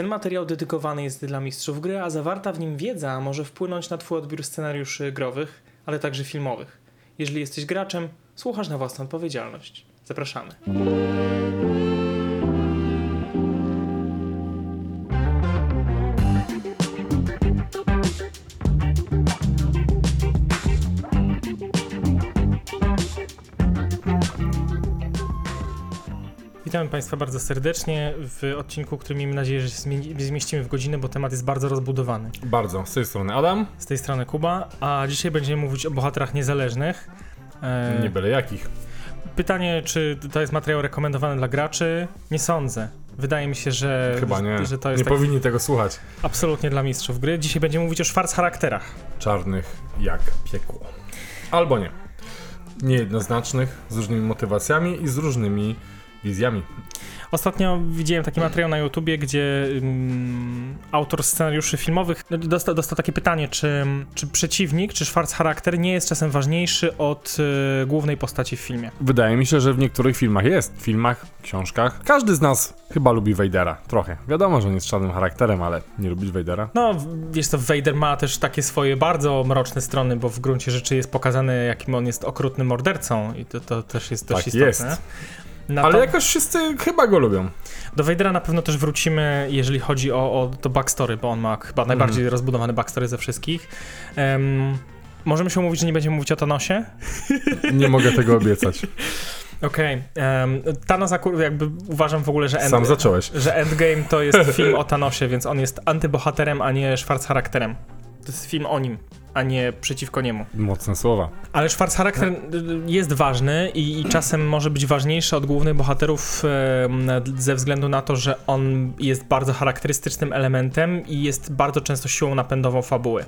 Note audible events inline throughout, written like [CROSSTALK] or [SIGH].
Ten materiał dedykowany jest dla mistrzów gry, a zawarta w nim wiedza może wpłynąć na Twój odbiór scenariuszy growych, ale także filmowych. Jeżeli jesteś graczem, słuchasz na własną odpowiedzialność. Zapraszamy. Państwa bardzo serdecznie w odcinku, który miejmy nadzieję, że zmie- zmieścimy w godzinę, bo temat jest bardzo rozbudowany. Bardzo. Z tej strony Adam. Z tej strony Kuba, a dzisiaj będziemy mówić o bohaterach niezależnych. E, Nie byle jakich. Pytanie, czy to jest materiał rekomendowany dla graczy? Nie sądzę. Wydaje mi się, że, Chyba nie. że to jest nie tak powinni tego słuchać. absolutnie dla mistrzów gry. Dzisiaj będziemy mówić o Schwarz charakterach. Czarnych jak piekło. Albo nie. Niejednoznacznych, z różnymi motywacjami i z różnymi wizjami. Ostatnio widziałem taki materiał na YouTubie, gdzie ym, autor scenariuszy filmowych dostał, dostał takie pytanie, czy, czy przeciwnik, czy Schwarz charakter nie jest czasem ważniejszy od y, głównej postaci w filmie. Wydaje mi się, że w niektórych filmach jest. W filmach, książkach. Każdy z nas chyba lubi Vadera. Trochę. Wiadomo, że nie jest czarnym charakterem, ale nie lubisz Vadera? No, wiesz co, Vader ma też takie swoje bardzo mroczne strony, bo w gruncie rzeczy jest pokazane, jakim on jest okrutnym mordercą i to, to też jest dość Tak istotne. jest. Na Ale jakoś wszyscy chyba go lubią. Do Vadera na pewno też wrócimy, jeżeli chodzi o, o to backstory, bo on ma chyba najbardziej Mhm. rozbudowany backstory ze wszystkich. Em, możemy się umówić, że nie będziemy mówić o Thanosie? [LAUGHS] Nie mogę tego obiecać. [LAUGHS] Okej. em, Thanos akurat jakby uważam w ogóle, że, end, Sam zacząłeś. że Endgame to jest [LAUGHS] film o Thanosie, więc on jest antybohaterem, a nie Schwarz charakterem. To jest film o nim, a nie przeciwko niemu. Mocne słowa. Ale Schwarz charakter jest ważny i, i czasem może być ważniejszy od głównych bohaterów ze względu na to, że on jest bardzo charakterystycznym elementem i jest bardzo często siłą napędową fabuły.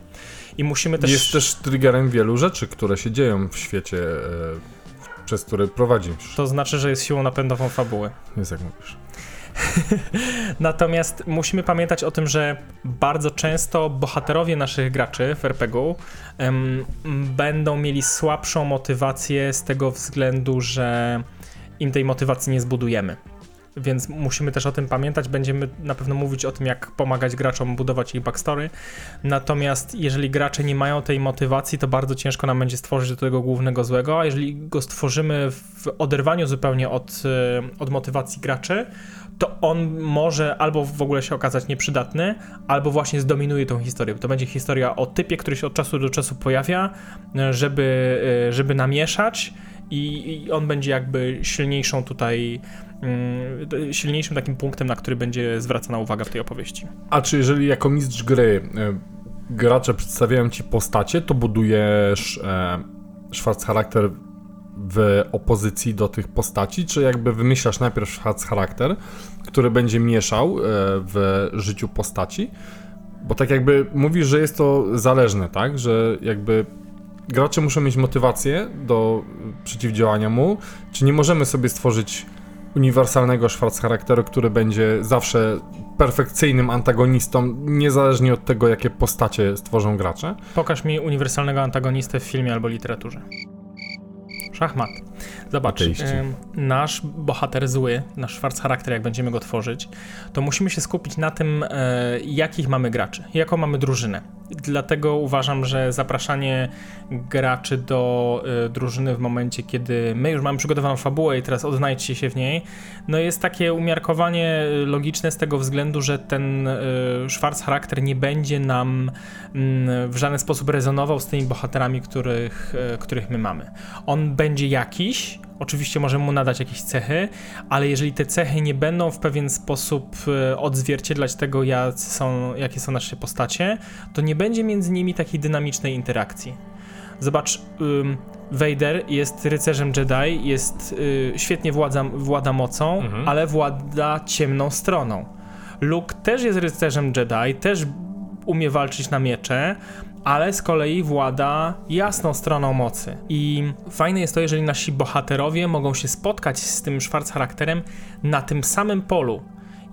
I musimy też... Jest też triggerem wielu rzeczy, które się dzieją w świecie, e, przez który prowadzisz. To znaczy, że jest siłą napędową fabuły. Jest jak mówisz. [LAUGHS] Natomiast musimy pamiętać o tym, że bardzo często bohaterowie naszych graczy w RPG-u em, będą mieli słabszą motywację z tego względu, że im tej motywacji nie zbudujemy. Więc musimy też o tym pamiętać. Będziemy na pewno mówić o tym, jak pomagać graczom budować ich backstory. Natomiast jeżeli gracze nie mają tej motywacji, to bardzo ciężko nam będzie stworzyć do tego głównego złego. A jeżeli go stworzymy w oderwaniu zupełnie od, e, od motywacji graczy, to on może albo w ogóle się okazać nieprzydatny, albo właśnie zdominuje tą historię. To będzie historia o typie, który się od czasu do czasu pojawia, e, żeby, e, żeby namieszać i, i on będzie jakby silniejszą tutaj, silniejszym takim punktem, na który będzie zwracana uwaga w tej opowieści. A czy jeżeli jako mistrz gry e, gracze przedstawiają ci postacie, to budujesz e, Schwarz charakter w opozycji do tych postaci, czy jakby wymyślasz najpierw Schwarz charakter, który będzie mieszał e, w życiu postaci? Bo tak jakby mówisz, że jest to zależne, tak? Że jakby gracze muszą mieć motywację do przeciwdziałania mu, czy nie możemy sobie stworzyć uniwersalnego Schwarz charakteru, który będzie zawsze perfekcyjnym antagonistą, niezależnie od tego, jakie postacie stworzą gracze. Pokaż mi uniwersalnego antagonistę w filmie albo literaturze. Szachmat. Zobacz, nasz bohater zły, nasz Schwarz charakter, jak będziemy go tworzyć, to musimy się skupić na tym, e, jakich mamy graczy, jaką mamy drużynę. Dlatego uważam, że zapraszanie graczy do e, drużyny w momencie, kiedy my już mamy przygotowaną fabułę i teraz odnajdźcie się w niej, no jest takie umiarkowanie logiczne z tego względu, że ten e, Schwarz charakter nie będzie nam w żaden sposób rezonował z tymi bohaterami, których, e, których my mamy. On będzie jakiś, oczywiście możemy mu nadać jakieś cechy, ale jeżeli te cechy nie będą w pewien sposób e, odzwierciedlać tego, są, jakie są nasze postacie, to nie będzie między nimi takiej dynamicznej interakcji. Zobacz, ym, Vader jest rycerzem Jedi, jest y, świetnie władza, włada mocą, Mhm. ale włada ciemną stroną. Luke też jest rycerzem Jedi, też umie walczyć na miecze, ale z kolei włada jasną stroną mocy. I fajne jest to, jeżeli nasi bohaterowie mogą się spotkać z tym Schwarz charakterem na tym samym polu.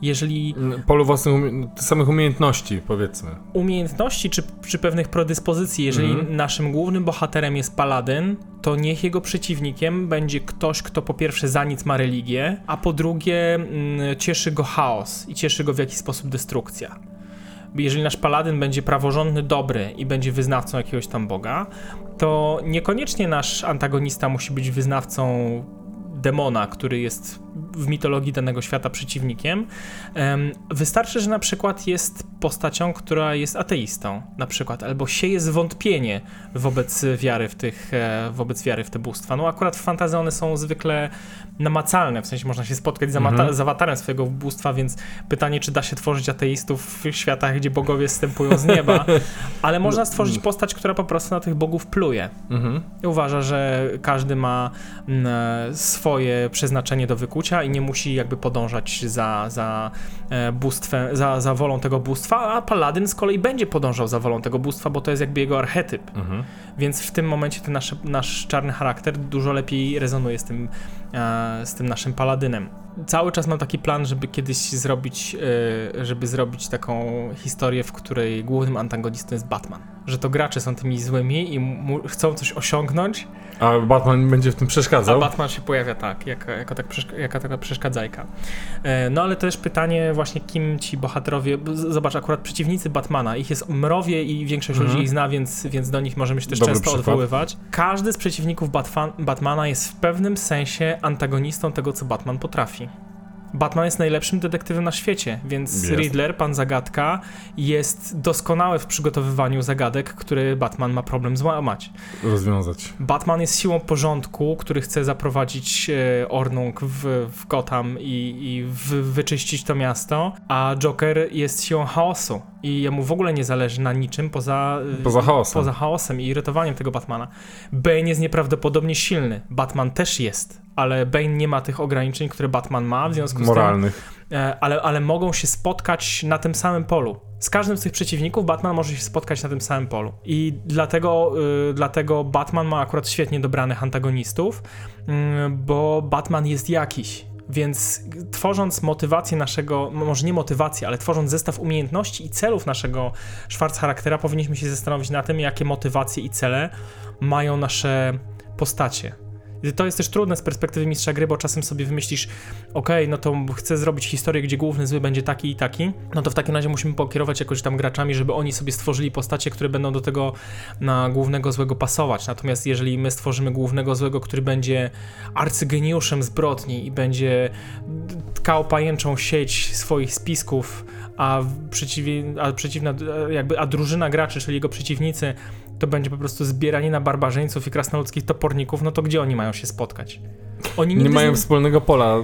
Jeżeli Polu własnych umie- samych umiejętności, powiedzmy. umiejętności czy przy pewnych predyspozycji, jeżeli Mhm. naszym głównym bohaterem jest paladyn, to niech jego przeciwnikiem będzie ktoś, kto po pierwsze za nic ma religię, a po drugie mm, cieszy go chaos i cieszy go w jakiś sposób destrukcja. Jeżeli nasz paladyn będzie praworządny, dobry i będzie wyznawcą jakiegoś tam boga, to niekoniecznie nasz antagonista musi być wyznawcą demona, który jest w mitologii danego świata przeciwnikiem. Em, Wystarczy, że na przykład jest postacią, która jest ateistą, na przykład, albo sieje zwątpienie wobec wiary w tych, e, wobec wiary w te bóstwa. No akurat w fantazji one są zwykle namacalne, w sensie można się spotkać z, Mhm. z awatarem swojego bóstwa, więc pytanie, czy da się tworzyć ateistów w światach, gdzie bogowie zstępują z nieba, [LAUGHS] ale można stworzyć postać, która po prostu na tych bogów pluje. Mhm. Uważa, że każdy ma mm, e, swoje przeznaczenie do wykucia i nie musi jakby podążać za, za e, bóstwem, za, za wolą tego bóstwa, a paladyn z kolei będzie podążał za wolą tego bóstwa, bo to jest jakby jego archetyp. Mhm. Więc w tym momencie ten nasz, nasz czarny charakter dużo lepiej rezonuje z tym, z tym naszym paladynem. Cały czas mam taki plan, żeby kiedyś zrobić, e, żeby zrobić taką historię, w której głównym antagonistą jest Batman. Że to gracze są tymi złymi i chcą coś osiągnąć, A Batman będzie w tym a przeszkadzał? Batman się pojawia tak, jako, jako, tak jako taka przeszkadzajka. E, No ale też pytanie właśnie, kim ci bohaterowie... Zobacz, akurat przeciwnicy Batmana, ich jest mrowie i większość Mhm. ludzi ich zna, więc, więc do nich możemy się też Dobry często przykład. odwoływać. Każdy z przeciwników Batmana jest w pewnym sensie antagonistą tego, co Batman potrafi. Batman jest najlepszym detektywem na świecie, więc Jest. Riddler, pan zagadka, jest doskonały w przygotowywaniu zagadek, które Batman ma problem złamać. Rozwiązać. Batman jest siłą porządku, który chce zaprowadzić e, Ornung w, w Gotham i, i wy, wyczyścić to miasto, a Joker jest siłą chaosu i jemu w ogóle nie zależy na niczym poza, e, Poza chaosem. poza chaosem i irytowaniem tego Batmana. Bane jest nieprawdopodobnie silny, Batman też jest, ale Bane nie ma tych ograniczeń, które Batman ma, w związku z tym Moralnych. E, ale, ale mogą się spotkać na tym samym polu. Z każdym z tych przeciwników Batman może się spotkać na tym samym polu. I dlatego, y, dlatego Batman ma akurat świetnie dobranych antagonistów, mm, bo Batman jest jakiś. Więc tworząc motywację naszego, może nie motywację, ale tworząc zestaw umiejętności i celów naszego Schwarz charaktera, powinniśmy się zastanowić na tym, jakie motywacje i cele mają nasze postacie. To jest też trudne z perspektywy mistrza gry, bo czasem sobie wymyślisz, okej, no to chcę zrobić historię, gdzie główny zły będzie taki i taki, no to w takim razie musimy pokierować jakoś tam graczami, żeby oni sobie stworzyli postacie, które będą do tego na głównego złego pasować. Natomiast jeżeli my stworzymy głównego złego, który będzie arcygeniuszem zbrodni i będzie tkał pajęczą sieć swoich spisków, a, w przeciwie, a przeciwna, jakby, a drużyna graczy, czyli jego przeciwnicy, to będzie po prostu zbieranina barbarzyńców i krasnoludzkich toporników, no to gdzie oni mają się spotkać? Oni Nie mają nim, wspólnego pola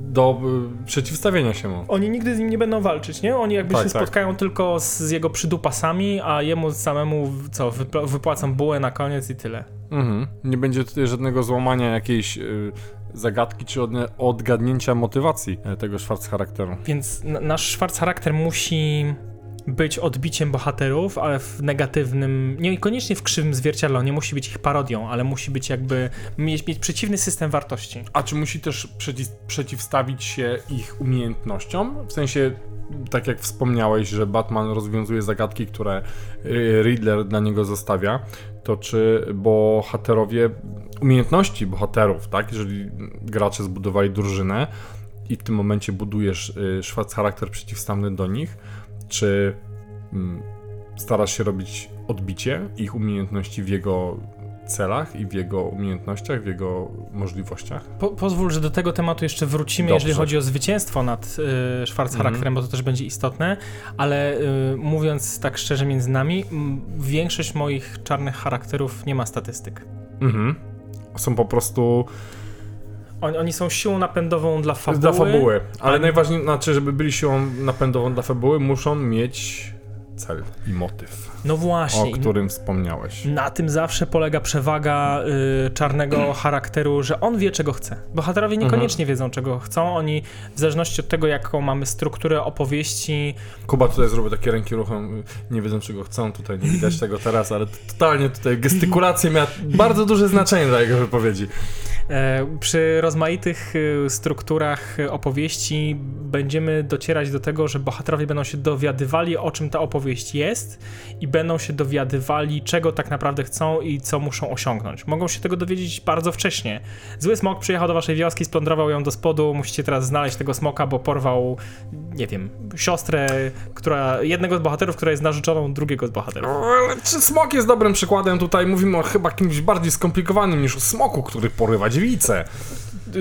do y, przeciwstawienia się mu. oni nigdy z nim nie będą walczyć, nie? Oni jakby Tak, się tak. spotkają tylko z, z jego przydupasami, a jemu samemu co, wypla- wypłacą bułę na koniec i tyle. Mhm. Nie będzie tutaj żadnego złamania jakiejś y, zagadki czy odne- odgadnięcia motywacji e, tego Schwarz charakteru. Więc n- nasz Schwarz charakter musi być odbiciem bohaterów, ale w negatywnym, niekoniecznie w krzywym zwierciadle, nie musi być ich parodią, ale musi być jakby, mieć, mieć przeciwny system wartości. A czy musi też przeciw, przeciwstawić się ich umiejętnościom? W sensie, tak jak wspomniałeś, że Batman rozwiązuje zagadki, które y, Riddler dla niego zostawia, to czy bohaterowie, umiejętności bohaterów, tak? Jeżeli gracze zbudowali drużynę i w tym momencie budujesz y, charakter przeciwstawny do nich, czy mm, starasz się robić odbicie ich umiejętności w jego celach i w jego umiejętnościach, w jego możliwościach? Po, pozwól, że do tego tematu jeszcze wrócimy, Dobrze. jeżeli chodzi o zwycięstwo nad y, Schwarz charakterem, bo to też będzie istotne, ale y, mówiąc tak szczerze między nami, m, większość moich czarnych charakterów nie ma statystyk. Mhm. Są po prostu Oni, oni są siłą napędową dla fabuły. dla fabuły, ale a- najważniejsze, znaczy, żeby byli siłą napędową dla fabuły, muszą mieć cel i motyw, No o właśnie. i którym wspomniałeś. Na tym zawsze polega przewaga y, czarnego [CLEARS THROAT] charakteru, że on wie, czego chce. Bohaterowie niekoniecznie wiedzą, czego chcą. Oni, w zależności od tego, jaką mamy strukturę opowieści, Kuba tutaj zrobił takie ręki ruchem, nie wiedzą czego chcą, tutaj nie widać [LAUGHS] tego teraz, ale totalnie tutaj gestykulacje miała bardzo duże znaczenie dla jego wypowiedzi. E, przy rozmaitych e, strukturach opowieści będziemy docierać do tego, że bohaterowie będą się dowiadywali, o czym ta opowieść jest i będą się dowiadywali, czego tak naprawdę chcą i co muszą osiągnąć. Mogą się tego dowiedzieć bardzo wcześnie. Zły smok przyjechał do waszej wioski, splądrował ją do spodu, musicie teraz znaleźć tego smoka, bo porwał, nie wiem, siostrę, która, jednego z bohaterów, która jest narzeczoną drugiego z bohaterów. No, czy smok jest dobrym przykładem? Tutaj mówimy o chyba kimś bardziej skomplikowanym niż o smoku, który porywa dziewice.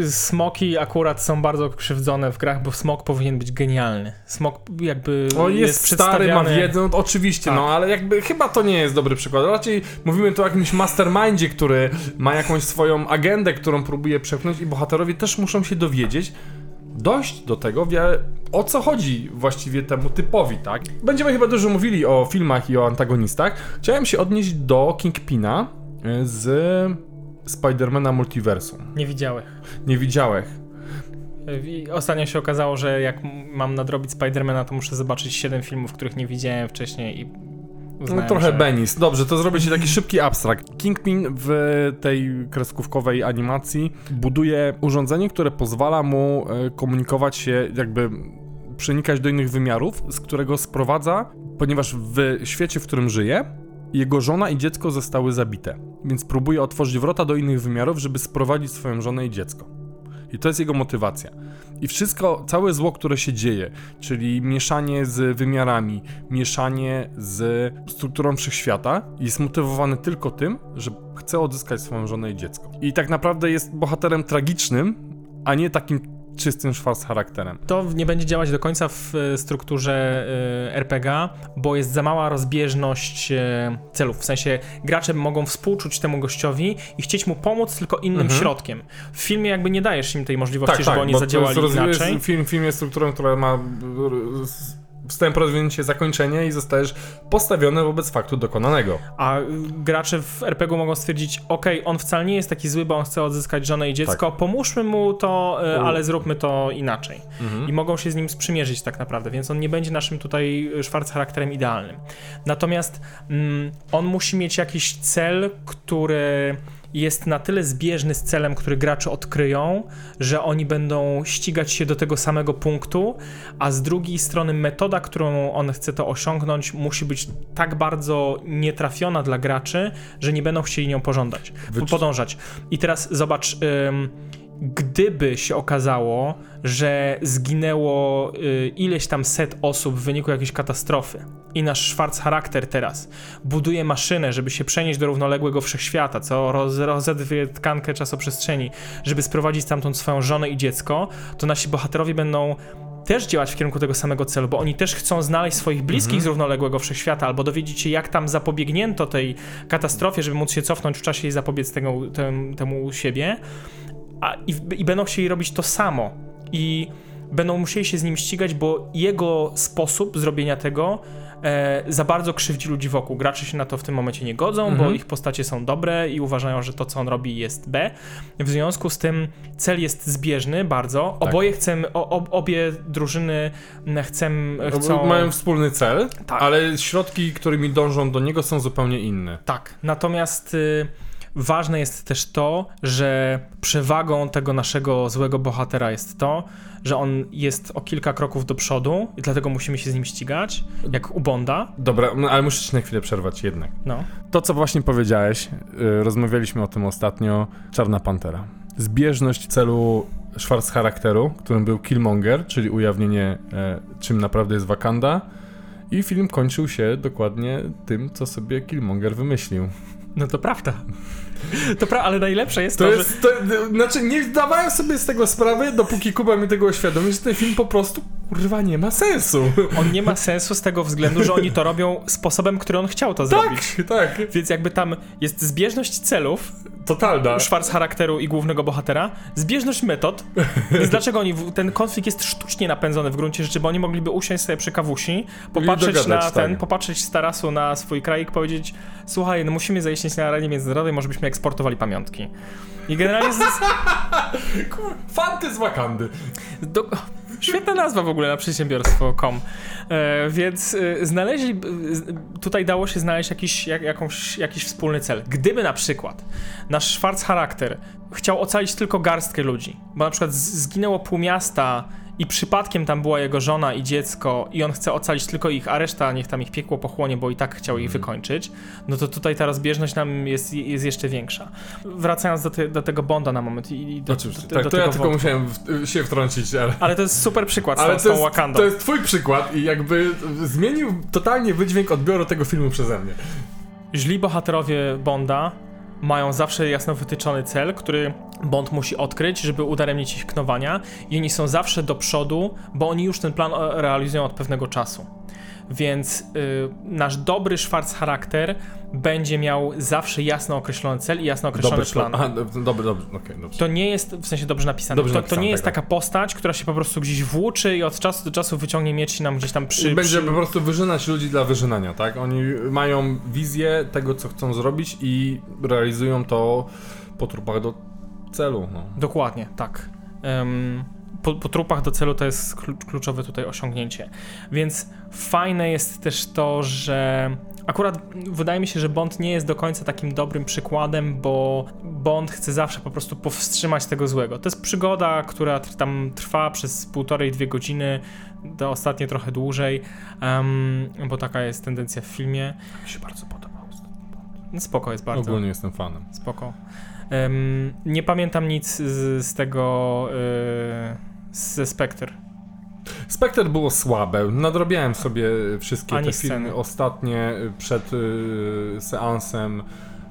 Smoki akurat są bardzo krzywdzone w grach, bo smok powinien być genialny. Smok jakby O, jest, jest, stary, ma przedstawiany... wiedzę, no, oczywiście, Tak. no ale jakby chyba to nie jest dobry przykład. Raczej mówimy tu o jakimś mastermindzie, który ma jakąś swoją agendę, którą próbuje przepchnąć i bohaterowie też muszą się dowiedzieć, dojść do tego, wie, o co chodzi właściwie temu typowi, tak? Będziemy chyba dużo mówili o filmach i o antagonistach. Chciałem się odnieść do Kingpina y, z Spidermana Multiversum. Nie widziałeś. Nie widziałeś. I ostatnio się okazało, że jak mam nadrobić Spidermana, to muszę zobaczyć 7 filmów, których nie widziałem wcześniej i No uznałem, trochę że... Benis. Dobrze, to zrobię ci taki szybki abstrakt. Kingpin w tej kreskówkowej animacji buduje urządzenie, które pozwala mu e, komunikować się, jakby przenikać do innych wymiarów, z którego sprowadza, ponieważ w świecie, w którym żyje, jego żona i dziecko zostały zabite. Więc próbuje otworzyć wrota do innych wymiarów, żeby sprowadzić swoją żonę i dziecko. I to jest jego motywacja. I wszystko, całe zło, które się dzieje, czyli mieszanie z wymiarami, mieszanie z strukturą wszechświata, jest motywowane tylko tym, że chce odzyskać swoją żonę i dziecko. I tak naprawdę jest bohaterem tragicznym, a nie takim czystym szwarc charakterem. To nie będzie działać do końca w e, strukturze e, RPG, bo jest za mała rozbieżność e, celów. W sensie gracze mogą współczuć temu gościowi i chcieć mu pomóc tylko innym Mhm. środkiem. W filmie jakby nie dajesz im tej możliwości, żeby oni bo to zadziałali inaczej. Jest, film, film jest strukturą, która ma wstęp, rozwinięcie, zakończenie i zostajesz postawiony wobec faktu dokonanego. A y, gracze w RPG mogą stwierdzić, ok, on wcale nie jest taki zły, bo on chce odzyskać żonę i dziecko, pomóżmy mu to, y, ale zróbmy to inaczej. Mhm. I mogą się z nim sprzymierzyć tak naprawdę, więc on nie będzie naszym tutaj szwarc charakterem idealnym. Natomiast mm, on musi mieć jakiś cel, który jest na tyle zbieżny z celem, który gracze odkryją, że oni będą ścigać się do tego samego punktu, a z drugiej strony metoda, którą on chce to osiągnąć, musi być tak bardzo nietrafiona dla graczy, że nie będą chcieli nią pożądać, Wycz- podążać. I teraz zobacz, ym, gdyby się okazało, że zginęło y, ileś tam set osób w wyniku jakiejś katastrofy i nasz Schwarz charakter teraz buduje maszynę, żeby się przenieść do równoległego wszechświata, co roz, rozedwie tkankę czasoprzestrzeni, żeby sprowadzić stamtąd swoją żonę i dziecko, to nasi bohaterowie będą też działać w kierunku tego samego celu, bo oni też chcą znaleźć swoich bliskich z równoległego wszechświata, albo dowiedzieć się, jak tam zapobiegnięto tej katastrofie, żeby móc się cofnąć w czasie i zapobiec tego, tem, temu u siebie. A, i, I będą chcieli robić to samo. I będą musieli się z nim ścigać, bo jego sposób zrobienia tego e, za bardzo krzywdzi ludzi wokół. Gracze się na to w tym momencie nie godzą, bo Mhm. ich postacie są dobre i uważają, że to, co on robi, jest B. W związku z tym cel jest zbieżny bardzo. Tak. Oboje chcemy, o, ob- obie drużyny chcem, chcą... Mają wspólny cel, Tak. ale środki, którymi dążą do niego są zupełnie inne. Tak, natomiast y, ważne jest też to, że przewagą tego naszego złego bohatera jest to, że on jest o kilka kroków do przodu i dlatego musimy się z nim ścigać, jak u Bonda. Dobra, no, ale muszę ci na chwilę przerwać jednak. No. To, co właśnie powiedziałeś, y, rozmawialiśmy o tym ostatnio, Czarna Pantera. Zbieżność celu Schwarz charakteru, którym był Killmonger, czyli ujawnienie, e, czym naprawdę jest Wakanda. I film kończył się dokładnie tym, co sobie Killmonger wymyślił. No to prawda. [LAUGHS] To pra- ale najlepsze jest To to, jest, to, znaczy nie zdawałem sobie z tego sprawy, dopóki Kuba mi tego uświadomił, że ten film po prostu, kurwa, nie ma sensu. on nie ma sensu z tego względu, że oni to [LAUGHS] robią sposobem, który on chciał to zrobić. Tak, tak, Więc jakby tam jest zbieżność celów, totalna. Schwarz charakteru i głównego bohatera, zbieżność metod, więc [LAUGHS] dlaczego oni, ten konflikt jest sztucznie napędzony w gruncie rzeczy, bo oni mogliby usiąść sobie przy kawusi, popatrzeć na tak. ten, popatrzeć z tarasu na swój kraj i powiedzieć, słuchaj, no musimy zaistnieć na arenie międzynarodowej, może byśmy eksportowali pamiątki. I generalnie z, [LAUGHS] Fanty z Wakandy. do, Świetna nazwa w ogóle na przedsiębiorstwo.com. E, więc e, znaleźli, e, tutaj dało się znaleźć jakiś, jak, jakąś, jakiś wspólny cel. Gdyby na przykład nasz Schwarz charakter chciał ocalić tylko garstkę ludzi, bo na przykład zginęło pół miasta i przypadkiem tam była jego żona i dziecko i on chce ocalić tylko ich, a reszta niech tam ich piekło pochłonie, bo i tak chciał ich wykończyć, no to tutaj ta rozbieżność nam jest, jest jeszcze większa. Wracając do, te, do tego Bonda na moment i, i do, Oczywiście, do, tak, do to ja tylko wątku. musiałem w, się wtrącić, ale... Ale to jest super przykład z, Ale tą, z to tą jest, Wakandą. to jest twój przykład i jakby zmienił totalnie wydźwięk odbioru tego filmu przeze mnie. Źli bohaterowie Bonda mają zawsze jasno wytyczony cel, który Bond musi odkryć, żeby udaremnić ich knowania i oni są zawsze do przodu, bo oni już ten plan e, realizują od pewnego czasu. Więc y, nasz dobry Schwarz charakter będzie miał zawsze jasno określony cel i jasno określony Dobry plan. Aha, do- dobry, dobry, okej, dobrze. To nie jest w sensie dobrze napisane. Dobrze to, to nie jest tak, taka postać, która się po prostu gdzieś włóczy i od czasu do czasu wyciągnie miecz i nam gdzieś tam przy. Będzie przy... po prostu wyżynać ludzi dla wyżynania, tak? Oni mają wizję tego, co chcą zrobić i realizują to po trupach do celu, no. Dokładnie, tak. Em, po, po trupach do celu to jest klu- kluczowe tutaj osiągnięcie. Więc fajne jest też to, że akurat wydaje mi się, że Bond nie jest do końca takim dobrym przykładem, bo Bond chce zawsze po prostu powstrzymać tego złego. To jest przygoda, która tam trwa przez półtorej, dwie godziny, to ostatnie trochę dłużej, em, bo taka jest tendencja w filmie. Mi się bardzo podobał. No spoko jest bardzo. Ogólnie jestem fanem. Spoko. Nie pamiętam nic z, z tego y, ze Spectre. Spectre było słabe. Nadrobiałem sobie wszystkie Ani te filmy sceny. ostatnie y, przed y, seansem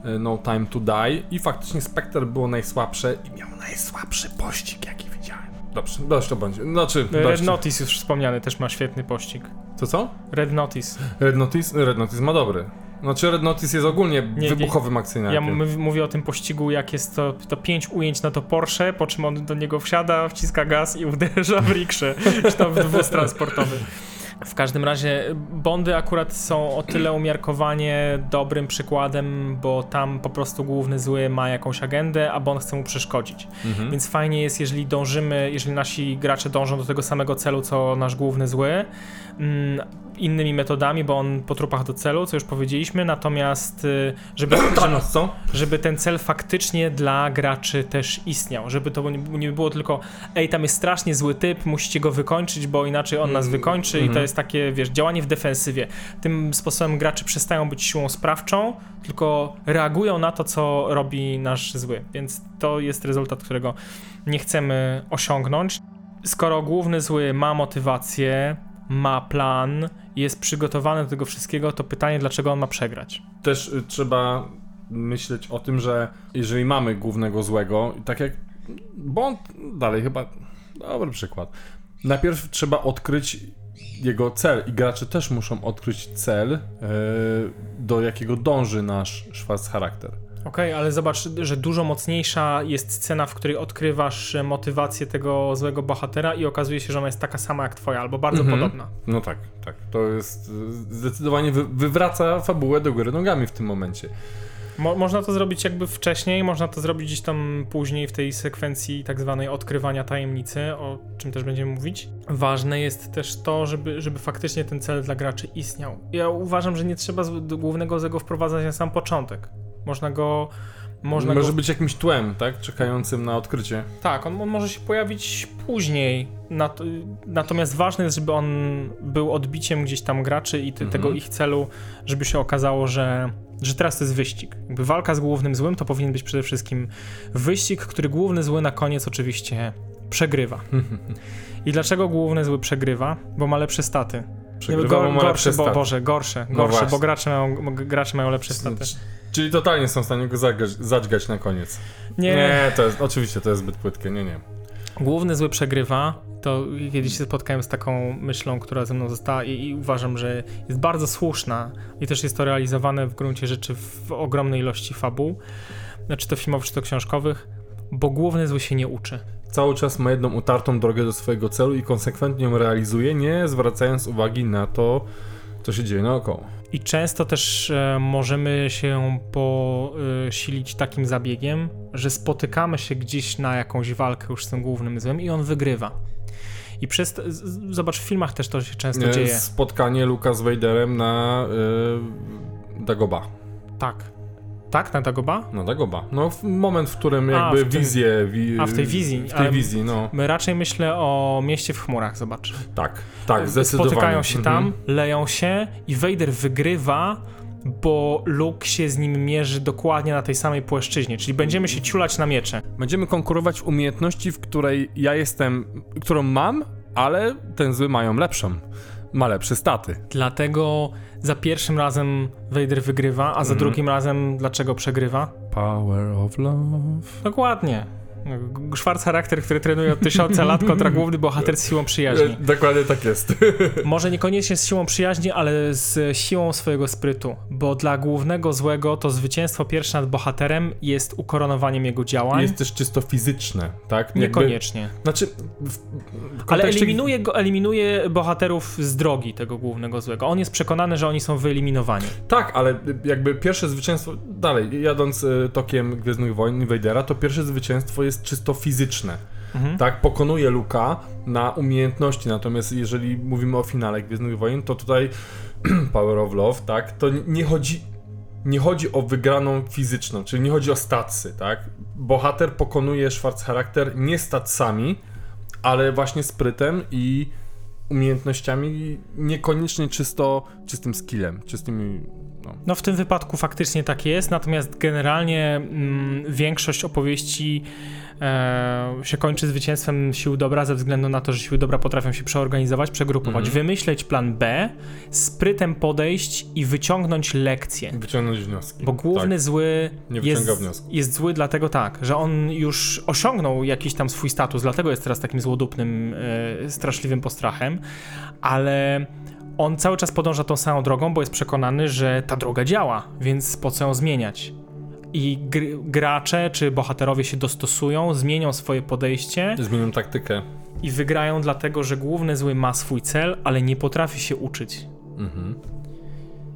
y, No Time to Die i faktycznie Spectre było najsłabsze i miał najsłabszy pościg, jaki widziałem. Dobrze, dość to będzie. Znaczy, Red dość. Notice już wspomniany też ma świetny pościg. Co, co? Red Notice. Red Notice? Red Notice ma dobry. Znaczy Red Notice jest ogólnie nie. wybuchowym Ja m- mówię o tym pościgu, jak jest to, to pięć ujęć na to Porsche, po czym on do niego wsiada, wciska gaz i uderza w rikszę, [LAUGHS] czy tam w dwóz transportowy. W każdym razie Bondy akurat są o tyle umiarkowanie dobrym przykładem, bo tam po prostu główny zły ma jakąś agendę, a Bond chce mu przeszkodzić. Mhm. Więc fajnie jest, jeżeli dążymy, jeżeli nasi gracze dążą do tego samego celu, co nasz główny zły, mm, innymi metodami, bo on po trupach do celu, co już powiedzieliśmy, natomiast y, żeby, [CLEARS THROAT] co? żeby ten cel faktycznie dla graczy też istniał, żeby to nie, było tylko ej, tam jest strasznie zły typ, musicie go wykończyć, bo inaczej on nas Mm, wykończy i to mhm. jest takie, wiesz, działanie w defensywie. Tym sposobem gracze przestają być siłą sprawczą, tylko reagują na to, co robi nasz zły, więc to jest rezultat, którego nie chcemy osiągnąć. Skoro główny zły ma motywację, ma plan, jest przygotowany do tego wszystkiego, to pytanie, dlaczego on ma przegrać? Też y, trzeba myśleć o tym, że jeżeli mamy głównego złego, tak jak Bond, dalej chyba dobry przykład. Najpierw trzeba odkryć jego cel i gracze też muszą odkryć cel, y, do jakiego dąży nasz Schwarz charakter. Okej, ale zobacz, że dużo mocniejsza jest scena, w której odkrywasz motywację tego złego bohatera i okazuje się, że ona jest taka sama jak twoja, albo bardzo Mhm. podobna. No tak, tak. To jest y, zdecydowanie wy, wywraca fabułę do góry nogami w tym momencie. Mo można to zrobić jakby wcześniej, można to zrobić gdzieś tam później w tej sekwencji tak zwanej odkrywania tajemnicy, o czym też będziemy mówić. Ważne jest też to, żeby, żeby faktycznie ten cel dla graczy istniał. Ja uważam, że nie trzeba głównego złego wprowadzać na sam początek. Można go... Można Może go być jakimś tłem, tak? Czekającym na odkrycie. Tak, on, on może się pojawić później. Nat, natomiast ważne jest, żeby on był odbiciem gdzieś tam graczy i Mhm. tego ich celu, żeby się okazało, że, że teraz to jest wyścig. Jakby walka z głównym złym to powinien być przede wszystkim wyścig, który główny zły na koniec oczywiście przegrywa. I dlaczego główny zły przegrywa? Bo ma lepsze staty. Przegrywa, Go- bo ma gorsze, lepsze bo, staty. Boże, gorsze, No gorsze, bo właśnie. gracze mają, gracze mają lepsze staty. Czyli totalnie są w stanie go zadźgać, zadźgać na koniec. Nie, Nie, to jest, oczywiście to jest zbyt płytkie, nie, nie. Główny zły przegrywa. To kiedyś się spotkałem z taką myślą, która ze mną została i, i uważam, że jest bardzo słuszna i też jest to realizowane w gruncie rzeczy w ogromnej ilości fabuł, czy to filmowych, czy to książkowych, bo główny zły się nie uczy. Cały czas ma jedną utartą drogę do swojego celu i konsekwentnie ją realizuje, nie zwracając uwagi na to, co się dzieje naokoło. I często też e, możemy się posilić takim zabiegiem, że spotykamy się gdzieś na jakąś walkę już z tym głównym złym i on wygrywa. I przez, zobacz, w filmach też to się często dzieje. Spotkanie Luka z Vaderem na yy, Dagoba. Tak. Tak, na Dagoba? Na Dagoba. No, w moment, w którym jakby A, w wizję... Wi, A, w tej wizji. W tej wizji, no. My raczej myślę o mieście w chmurach, zobacz. Tak, tak, zdecydowanie. Spotykają się Mhm. tam, leją się i Vader wygrywa, bo Luke się z nim mierzy dokładnie na tej samej płaszczyźnie, czyli będziemy się ciulać na miecze. Będziemy konkurować w umiejętności, w której ja jestem, którą mam, ale ten zły mają lepszą. Ma lepsze staty. Dlatego za pierwszym razem Vader wygrywa, a za Mhm. drugim razem dlaczego przegrywa? Power of love. Dokładnie. Szwarc charakter, który trenuje od tysiąca lat kontra główny bohater z siłą przyjaźni. Dokładnie tak jest. [LAUGHS] Może niekoniecznie z siłą przyjaźni, ale z siłą swojego sprytu, bo dla głównego złego to zwycięstwo pierwsze nad bohaterem jest ukoronowaniem jego działań. Jest też czysto fizyczne, tak? Jakby- Niekoniecznie. Znaczy, w Ale kontekście- eliminuje, go, eliminuje bohaterów z drogi tego głównego złego. On jest przekonany, że oni są wyeliminowani. Tak, ale jakby pierwsze zwycięstwo, dalej, jadąc y, tokiem Gwiezdnych Wojen Vadera, to pierwsze zwycięstwo jest czysto fizyczne. Mhm. Tak, pokonuje Luka na umiejętności, natomiast jeżeli mówimy o finale Gwiezdnych Wojen, to tutaj [CLEARS THROAT] Power of Love, tak, to nie chodzi, nie chodzi o wygraną fizyczną, czyli nie chodzi o statsy, tak. Bohater pokonuje Schwarz charakter nie statsami, ale właśnie sprytem i umiejętnościami, niekoniecznie czysto, czystym skillem, czystymi, no. No w tym wypadku faktycznie tak jest, natomiast generalnie mm, większość opowieści e, się kończy zwycięstwem sił dobra ze względu na to, że siły dobra potrafią się przeorganizować, przegrupować, Mhm. wymyśleć plan B, sprytem podejść i wyciągnąć lekcje. Wyciągnąć wnioski. Bo główny zły Tak. Nie jest, wniosków. jest zły dlatego tak, że on już osiągnął jakiś tam swój status, dlatego jest teraz takim złodupnym, e, straszliwym postrachem, ale on cały czas podąża tą samą drogą, bo jest przekonany, że ta droga działa, więc po co ją zmieniać? I gr gracze czy bohaterowie się dostosują, zmienią swoje podejście. Zmienią taktykę. i wygrają dlatego, że główny zły ma swój cel, ale nie potrafi się uczyć. Mhm.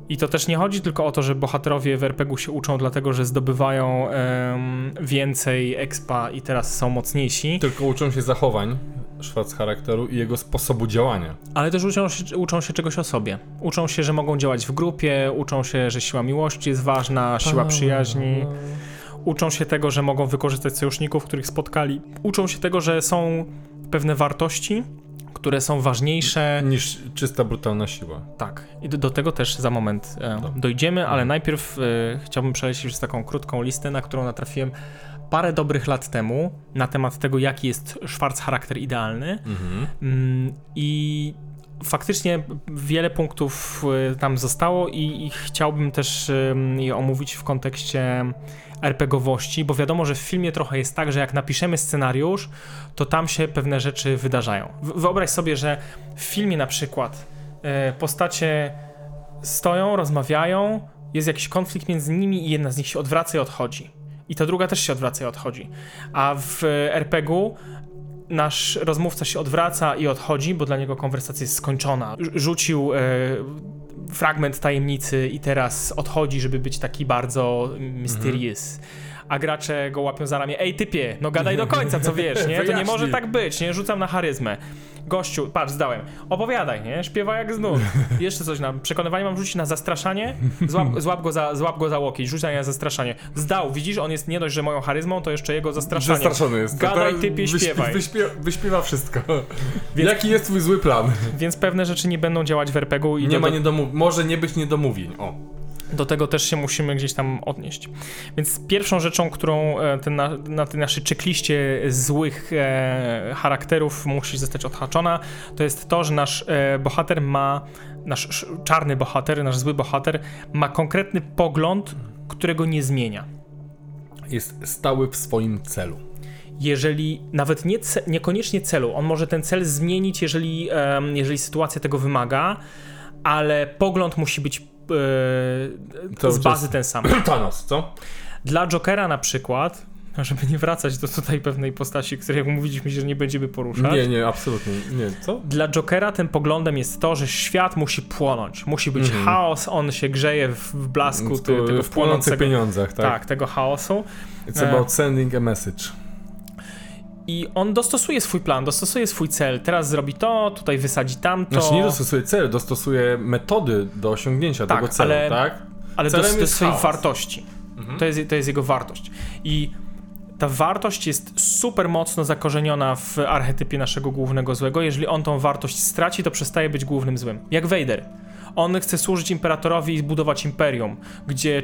I to też nie chodzi tylko o to, że bohaterowie w RPG-u się uczą dlatego, że zdobywają em, więcej expa i teraz są mocniejsi, Tylko uczą się zachowań Schwarz charakteru i jego sposobu działania. ale też uczą się, uczą się czegoś o sobie. Uczą się, że mogą działać w grupie, uczą się, że siła miłości jest ważna, siła przyjaźni. Uczą się tego, że mogą wykorzystać sojuszników, których spotkali. Uczą się tego, że są pewne wartości, które są ważniejsze. Niż czysta, brutalna siła. Tak, i do, do tego też za moment e, dojdziemy, ale najpierw e, chciałbym przelecieć przez taką krótką listę, na którą natrafiłem parę dobrych lat temu na temat tego, jaki jest Schwarz charakter idealny. Mhm. Mm, I faktycznie wiele punktów e, tam zostało i, i chciałbym też je omówić w kontekście RPGowości, bo wiadomo, że w filmie trochę jest tak, że jak napiszemy scenariusz, to tam się pewne rzeczy wydarzają. Wyobraź sobie, że w filmie na przykład e, postacie stoją, rozmawiają, jest jakiś konflikt między nimi i jedna z nich się odwraca i odchodzi. I ta druga też się odwraca i odchodzi. A w RPG-u nasz rozmówca się odwraca i odchodzi, bo dla niego konwersacja jest skończona. Rz- Rzucił e, fragment tajemnicy i teraz odchodzi, żeby być taki bardzo mysterious. A gracze go łapią za ramię. Ej, typie, no gadaj do końca, co wiesz, nie? To nie może tak być, nie? Rzucam na charyzmę. Gościu, patrz, zdałem. Opowiadaj, nie? Śpiewa jak znów. [LAUGHS] Jeszcze coś na przekonywanie mam rzucić na zastraszanie? Złap, [LAUGHS] złap, go, za, złap go za łokieć, rzuć na zastraszanie. Zdał, widzisz, on jest nie dość, że moją charyzmą, to jeszcze jego zastraszanie. Zastraszony jest. Gadaj, typie, śpiewaj. Wyśpiewa, wyśpiewa wszystko. [LAUGHS] Więc- Jaki jest twój zły plan? Więc pewne rzeczy nie będą działać w RPG-u i Nie do, ma niedomów... Może nie być niedomówień. O. do tego też się musimy gdzieś tam odnieść. Więc pierwszą rzeczą, którą e, ten na, na tej naszej checkliście złych e, charakterów musi zostać odhaczona, to jest to, że nasz e, bohater ma, nasz sz- czarny bohater, nasz zły bohater ma konkretny pogląd, którego nie zmienia. Jest stały w swoim celu. jeżeli nawet nie ce, niekoniecznie celu, on może ten cel zmienić, jeżeli, jeżeli sytuacja tego wymaga, ale pogląd musi być e, z bazy ten sam. [CLEARS THROAT] Thanos, co? Dla Jokera na przykład, żeby nie wracać do tutaj pewnej postaci, której jak mówiliśmy, że nie będziemy poruszać. Nie, nie, absolutnie. Nie, co? Dla Jokera tym poglądem jest to, że świat musi płonąć, musi być Mhm. chaos, on się grzeje w, w blasku ty, tego w płonących pieniądzach, tak? tak, tego chaosu. It's E. about sending a message. I on dostosuje swój plan, dostosuje swój cel. Teraz zrobi to, tutaj wysadzi tamto. Znaczy nie dostosuje cel, dostosuje metody do osiągnięcia Tak, tego celu, ale- tak? ale Celem do, do jest swojej wartości. To, jest, to jest jego wartość. I ta wartość jest super mocno zakorzeniona w archetypie naszego głównego złego. Jeżeli on tą wartość straci, to przestaje być głównym złym. Jak Vader. On chce służyć imperatorowi i zbudować imperium, gdzie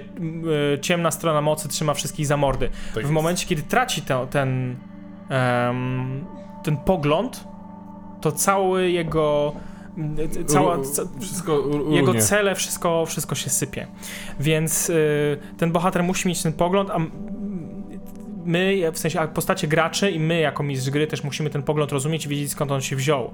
y, ciemna strona mocy trzyma wszystkich za mordy. w jest. momencie, kiedy traci to, ten, ten pogląd, to cały jego. y, Cała, Wszystko jego cele, wszystko, wszystko się sypie. Więc y, ten bohater musi mieć ten pogląd, a my, w sensie a postacie graczy i my jako mistrz gry też musimy ten pogląd rozumieć i wiedzieć skąd on się wziął.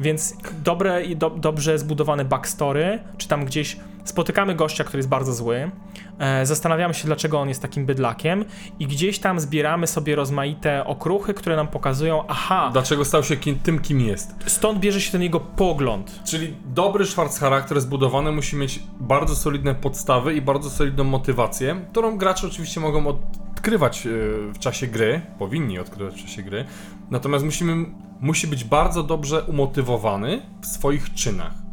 Więc dobre i do, dobrze zbudowane backstory, czy tam gdzieś spotykamy gościa, który jest bardzo zły, e, zastanawiamy się, dlaczego on jest takim bydlakiem i gdzieś tam zbieramy sobie rozmaite okruchy, które nam pokazują, aha, Dlaczego stał się kim, tym, kim jest? stąd bierze się ten jego pogląd. Czyli dobry Schwarz charakter zbudowany musi mieć bardzo solidne podstawy i bardzo solidną motywację, którą gracze oczywiście mogą odkrywać e, w czasie gry, powinni odkrywać w czasie gry, natomiast musimy, musi być bardzo dobrze umotywowany w swoich czynach.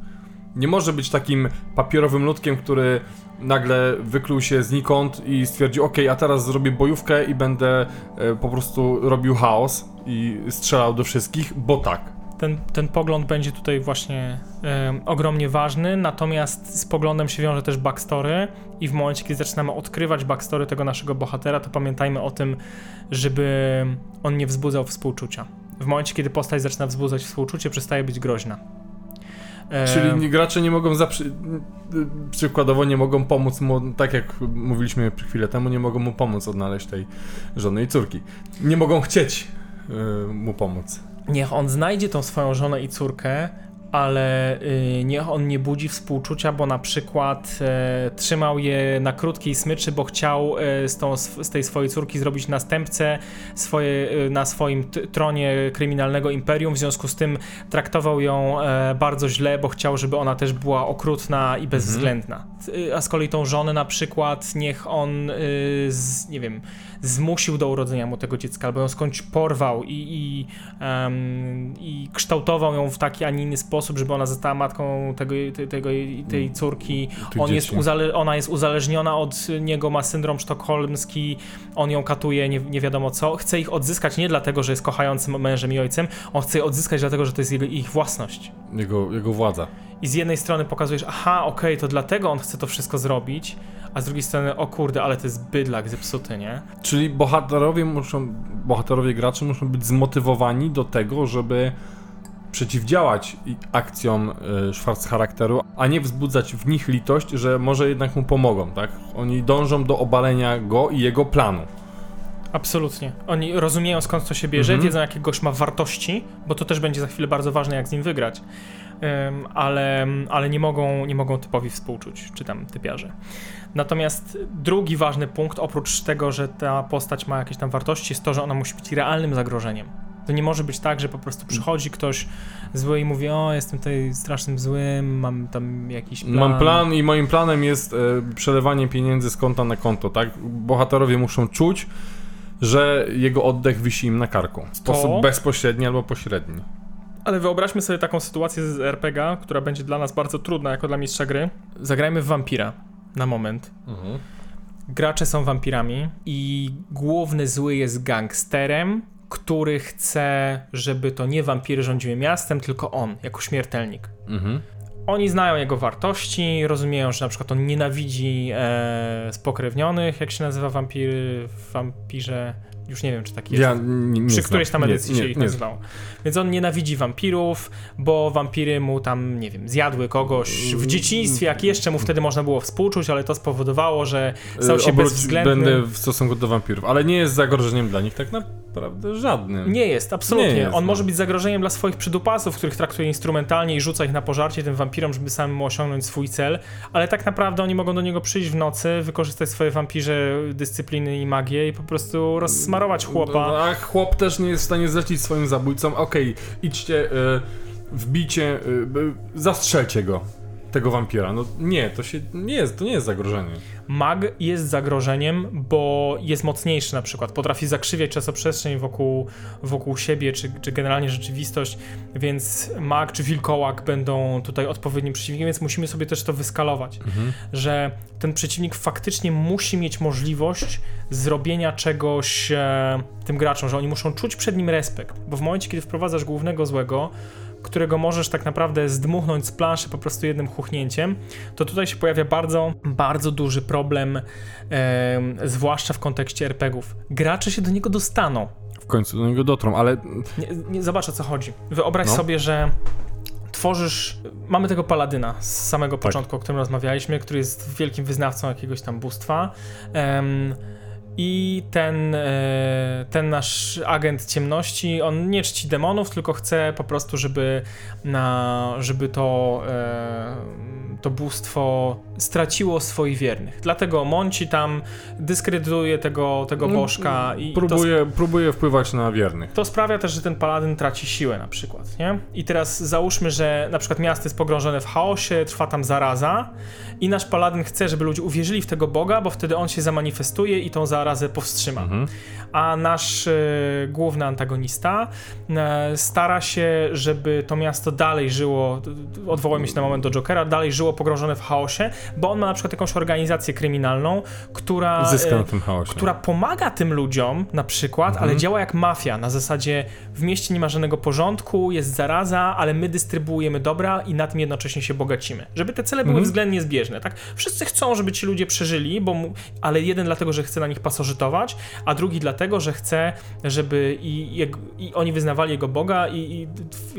Nie może być takim papierowym ludkiem, który nagle wykluł się znikąd i stwierdził, ok, a teraz zrobię bojówkę i będę e, po prostu robił chaos i strzelał do wszystkich, bo tak. ten, ten pogląd będzie tutaj właśnie em, ogromnie ważny, natomiast z poglądem się wiąże też backstory i w momencie, kiedy zaczynamy odkrywać backstory tego naszego bohatera, to pamiętajmy o tym, żeby on nie wzbudzał współczucia. W momencie, kiedy postać zaczyna wzbudzać współczucie, przestaje być groźna. Em, Czyli gracze nie mogą zaprzy... przykładowo nie mogą pomóc mu, tak jak mówiliśmy chwilę temu, nie mogą mu pomóc odnaleźć tej żony i córki. Nie mogą chcieć y, mu pomóc. Niech on znajdzie tą swoją żonę i córkę, ale y, niech on nie budzi współczucia, bo na przykład e, trzymał je na krótkiej smyczy, bo chciał e, z, tą, z tej swojej córki zrobić następcę swoje, e, na swoim tronie kryminalnego imperium, w związku z tym traktował ją e, bardzo źle, bo chciał, żeby ona też była okrutna i bezwzględna. Y, A z kolei tą żonę na przykład niech on, y, z, nie wiem, zmusił do urodzenia mu tego dziecka, albo ją skądś porwał i, i, em, i kształtował ją w taki, a nie inny sposób, żeby ona została matką tego, te- tego, tej córki. Tych On jest dzieci. ona jest uzależniona od niego, ma syndrom sztokholmski, on ją katuje, nie, nie wiadomo co. Chce ich odzyskać nie dlatego, że jest kochającym mężem i ojcem, on chce je odzyskać dlatego, że to jest jego, ich własność. Jego, jego władza. I z jednej strony pokazujesz, aha, okej, to dlatego on chce to wszystko zrobić, a z drugiej strony, o kurde, ale to jest bydlak zepsuty, nie? Czyli bohaterowie muszą, bohaterowie gracze muszą być zmotywowani do tego, żeby przeciwdziałać akcjom y, Schwarz charakteru, a nie wzbudzać w nich litość, że może jednak mu pomogą, tak? Oni dążą do obalenia go i jego planu. Absolutnie. Oni rozumieją skąd to się bierze, Mhm. wiedzą jakie gość ma wartości, bo to też będzie za chwilę bardzo ważne, jak z nim wygrać. Ym, ale, ale nie mogą, nie mogą typowi współczuć, czy tam typiarze. Natomiast drugi ważny punkt, oprócz tego, że ta postać ma jakieś tam wartości, jest to, że ona musi być realnym zagrożeniem. To nie może być tak, że po prostu przychodzi ktoś zły i mówi, o, jestem tutaj strasznym złym, mam tam jakiś plan. Mam plan i moim planem jest e, przelewanie pieniędzy z konta na konto, tak? Bohaterowie muszą czuć, że jego oddech wisi im na karku. W sposób To- bezpośredni albo pośredni. Ale wyobraźmy sobie taką sytuację z RPG, która będzie dla nas bardzo trudna jako dla mistrza gry. Zagrajmy w wampira na moment. Gracze są wampirami i główny zły jest gangsterem, który chce, żeby to nie wampiry rządziły miastem, tylko on, jako śmiertelnik. Mhm. Oni znają jego wartości, rozumieją, że na przykład on nienawidzi e, spokrewnionych, jak się nazywa wampiry w wampirze. Już nie wiem, czy taki jest. Ja nie, nie Przy znam. którejś tam Nie, edycji nie, się ich nie nazywało. Więc on nienawidzi wampirów, bo wampiry mu tam, nie wiem, zjadły kogoś w dzieciństwie, jak jeszcze mu wtedy można było współczuć, ale to spowodowało, że stał się Obróć bezwzględny. będę w stosunku do wampirów, ale nie jest zagrożeniem dla nich tak naprawdę żadnym. Nie jest, absolutnie. Nie jest, on no. może być zagrożeniem dla swoich przydupasów, których traktuje instrumentalnie i rzuca ich na pożarcie tym wampirom, żeby samemu osiągnąć swój cel, ale tak naprawdę oni mogą do niego przyjść w nocy, wykorzystać swoje wampirze dyscypliny i magię i po prostu rozsmarować chłopa. No, A chłop też nie jest w stanie zlecić swoim zabójcom, okej, idźcie, y, wbicie, y, y, zastrzelcie go. Tego wampira. No nie, to się nie jest, to nie jest zagrożenie. Mag jest zagrożeniem, bo jest mocniejszy na przykład, potrafi zakrzywiać czasoprzestrzeń wokół, wokół siebie, czy, czy generalnie rzeczywistość, więc mag czy wilkołak będą tutaj odpowiednim przeciwnikiem, więc musimy sobie też to wyskalować, że ten przeciwnik faktycznie musi mieć możliwość zrobienia czegoś e, tym graczom, że oni muszą czuć przed nim respekt, bo w momencie, kiedy wprowadzasz głównego złego, którego możesz tak naprawdę zdmuchnąć z planszy po prostu jednym chuchnięciem, to tutaj się pojawia bardzo, bardzo duży problem, e, zwłaszcza w kontekście RPGów. Gracze się do niego dostaną. W końcu do niego dotrą, ale Nie, nie, zobacz o co chodzi. Wyobraź No. sobie, że tworzysz. Mamy tego paladyna z samego Tak. początku, o którym rozmawialiśmy, który jest wielkim wyznawcą jakiegoś tam bóstwa. Em, I ten, e, ten nasz agent ciemności, on nie czci demonów, tylko chce po prostu, żeby, na, żeby to, e, to bóstwo straciło swoich wiernych. Dlatego Monci tam dyskredytuje tego, tego No, bożka i to próbuje, próbuje wpływać na wiernych. to sprawia też, że ten paladyn traci siłę na przykład, nie? I teraz załóżmy, że na przykład miasto jest pogrążone w chaosie, trwa tam zaraza i nasz paladyn chce, żeby ludzie uwierzyli w tego Boga, bo wtedy on się zamanifestuje i tą zarazę powstrzyma. Mhm. A nasz e, główny antagonista e, stara się, żeby to miasto dalej żyło, odwołajmy się na moment do Jokera, dalej żyło pogrążone w chaosie, bo on ma na przykład jakąś organizację kryminalną, która... Zyska e, na tym chaosie. która pomaga tym ludziom na przykład, Mhm. ale działa jak mafia. Na zasadzie w mieście nie ma żadnego porządku, jest zaraza, ale my dystrybuujemy dobra i na tym jednocześnie się bogacimy. Żeby te cele były Mhm. względnie zbieżne, tak? Wszyscy chcą, żeby ci ludzie przeżyli, bo mu, ale jeden dlatego, że chce na nich pasożytować, a drugi dlatego, że chce, żeby i, jego, i oni wyznawali jego Boga i, i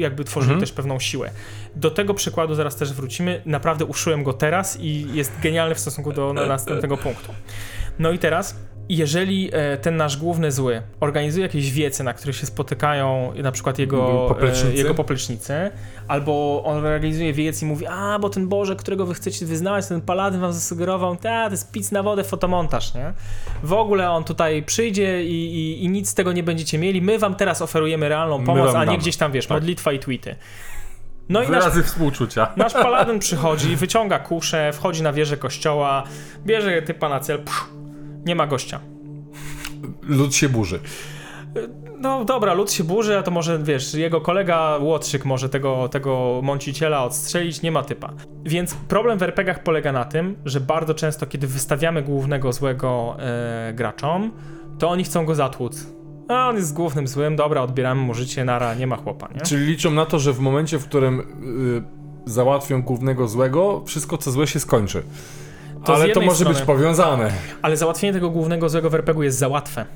jakby tworzyli Mhm. też pewną siłę. Do tego przykładu zaraz też wrócimy. Naprawdę uszyłem go teraz i jest genialny w stosunku do na- następnego punktu. No i teraz, jeżeli e, ten nasz główny zły organizuje jakieś wiece, na których się spotykają na przykład jego Poplecznicy? e, jego poplecznicy, albo on organizuje wiec i mówi, a bo ten Boże, którego wy chcecie wyznawać, ten paladyn wam zasugerował, ta, to jest pic na wodę, fotomontaż, nie? W ogóle on tutaj przyjdzie i, i, i nic z tego nie będziecie mieli, my wam teraz oferujemy realną pomoc, a nie damy. gdzieś tam, wiesz, Tak. modlitwa i tweety. No i nasz współczucia. Nasz paladyn przychodzi, wyciąga kuszę, wchodzi na wieżę kościoła, bierze typa na cel, pff, nie ma gościa. Lud się burzy. No dobra, lud się burzy, a to może, wiesz, jego kolega Łotrzyk może tego, tego mąciciela odstrzelić, nie ma typa. Więc problem w RPGach polega na tym, że bardzo często, kiedy wystawiamy głównego złego e, graczom, to oni chcą go zatłuc. A on jest głównym złym, dobra, odbieramy mu życie, nara, nie ma chłopa, nie? Czyli liczą na to, że w momencie, w którym y, załatwią głównego złego, wszystko co złe się skończy. To Ale to może być strony. powiązane. Ale załatwienie tego głównego złego w RPG jest za łatwe.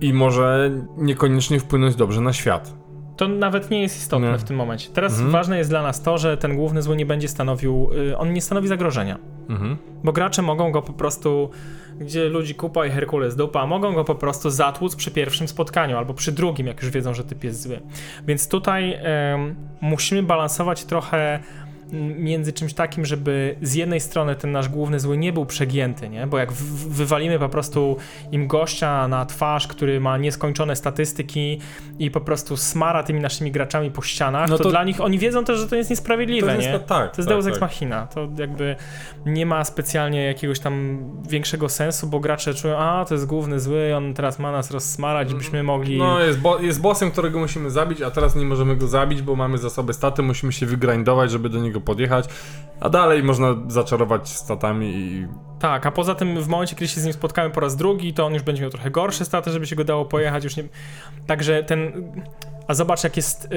I może niekoniecznie wpłynąć dobrze na świat. To nawet nie jest istotne w tym momencie. Teraz Mhm. ważne jest dla nas to, że ten główny zły nie będzie stanowił, y, on nie stanowi zagrożenia. Mhm. Bo gracze mogą go po prostu, gdzie ludzi kupa i Herkules dupa, mogą go po prostu zatłuc przy pierwszym spotkaniu albo przy drugim, jak już wiedzą, że typ jest zły. Więc tutaj em, musimy balansować trochę między czymś takim, żeby z jednej strony ten nasz główny zły nie był przegięty, nie? Bo jak wywalimy po prostu im gościa na twarz, który ma nieskończone statystyki i po prostu smara tymi naszymi graczami po ścianach, No to, to- dla nich oni wiedzą też, że to jest niesprawiedliwe, jest, nie? tak, To jest tak, Deus tak. Ex Machina. To jakby nie ma specjalnie jakiegoś tam większego sensu, bo gracze czują, a to jest główny zły, on teraz ma nas rozsmarać, byśmy mogli... No jest, bo, jest bossem, którego musimy zabić, a teraz nie możemy go zabić, bo mamy zasoby staty, musimy się wygrindować, żeby do niego podjechać, a dalej można zaczarować statami i... Tak, a poza tym w momencie, kiedy się z nim spotkamy po raz drugi, to on już będzie miał trochę gorsze staty, żeby się go dało pojechać, już nie... Także ten... A zobacz, jak jest yy,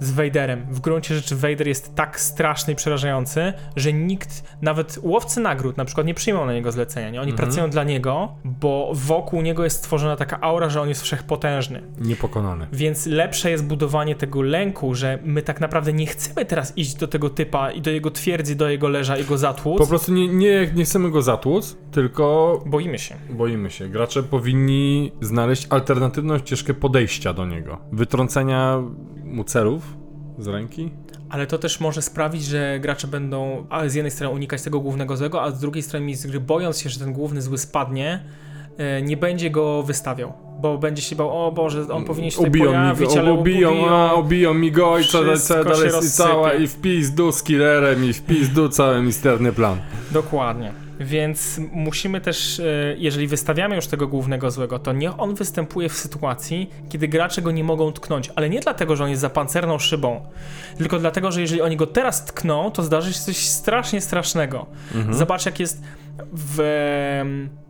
z Vaderem. W gruncie rzeczy Vader jest tak straszny i przerażający, że nikt, nawet łowcy nagród na przykład nie przyjmą na niego zlecenia, nie? Oni Mhm. pracują dla niego, bo wokół niego jest stworzona taka aura, że on jest wszechpotężny. niepokonany. Więc lepsze jest budowanie tego lęku, że my tak naprawdę nie chcemy teraz iść do tego typa i do jego twierdzy, do jego leża i go zatłuc. Po prostu nie, nie, nie chcemy go zatłuc, tylko Boimy się. boimy się. Gracze powinni znaleźć alternatywną ścieżkę podejścia do niego. Wytrącenia mu celów z ręki. Ale to też może sprawić, że gracze będą z jednej strony unikać tego głównego złego, a z drugiej strony mistrz gry bojąc się, że ten główny zły spadnie, e, nie będzie go wystawiał. bo będzie się bał, o Boże, on powinien się tutaj Ubiją mi pojawić, go, ale ubiją, ubiją. a, ubiją mi go i co, dalej i cała i w pizdu z killerem i w pizdu cały misterny plan. Dokładnie. Więc musimy też, e, jeżeli wystawiamy już tego głównego złego, to niech on występuje w sytuacji, kiedy gracze go nie mogą tknąć. Ale nie dlatego, że on jest za pancerną szybą, tylko dlatego, że jeżeli oni go teraz tkną, to zdarzy się coś strasznie strasznego. Zobacz, jak jest w,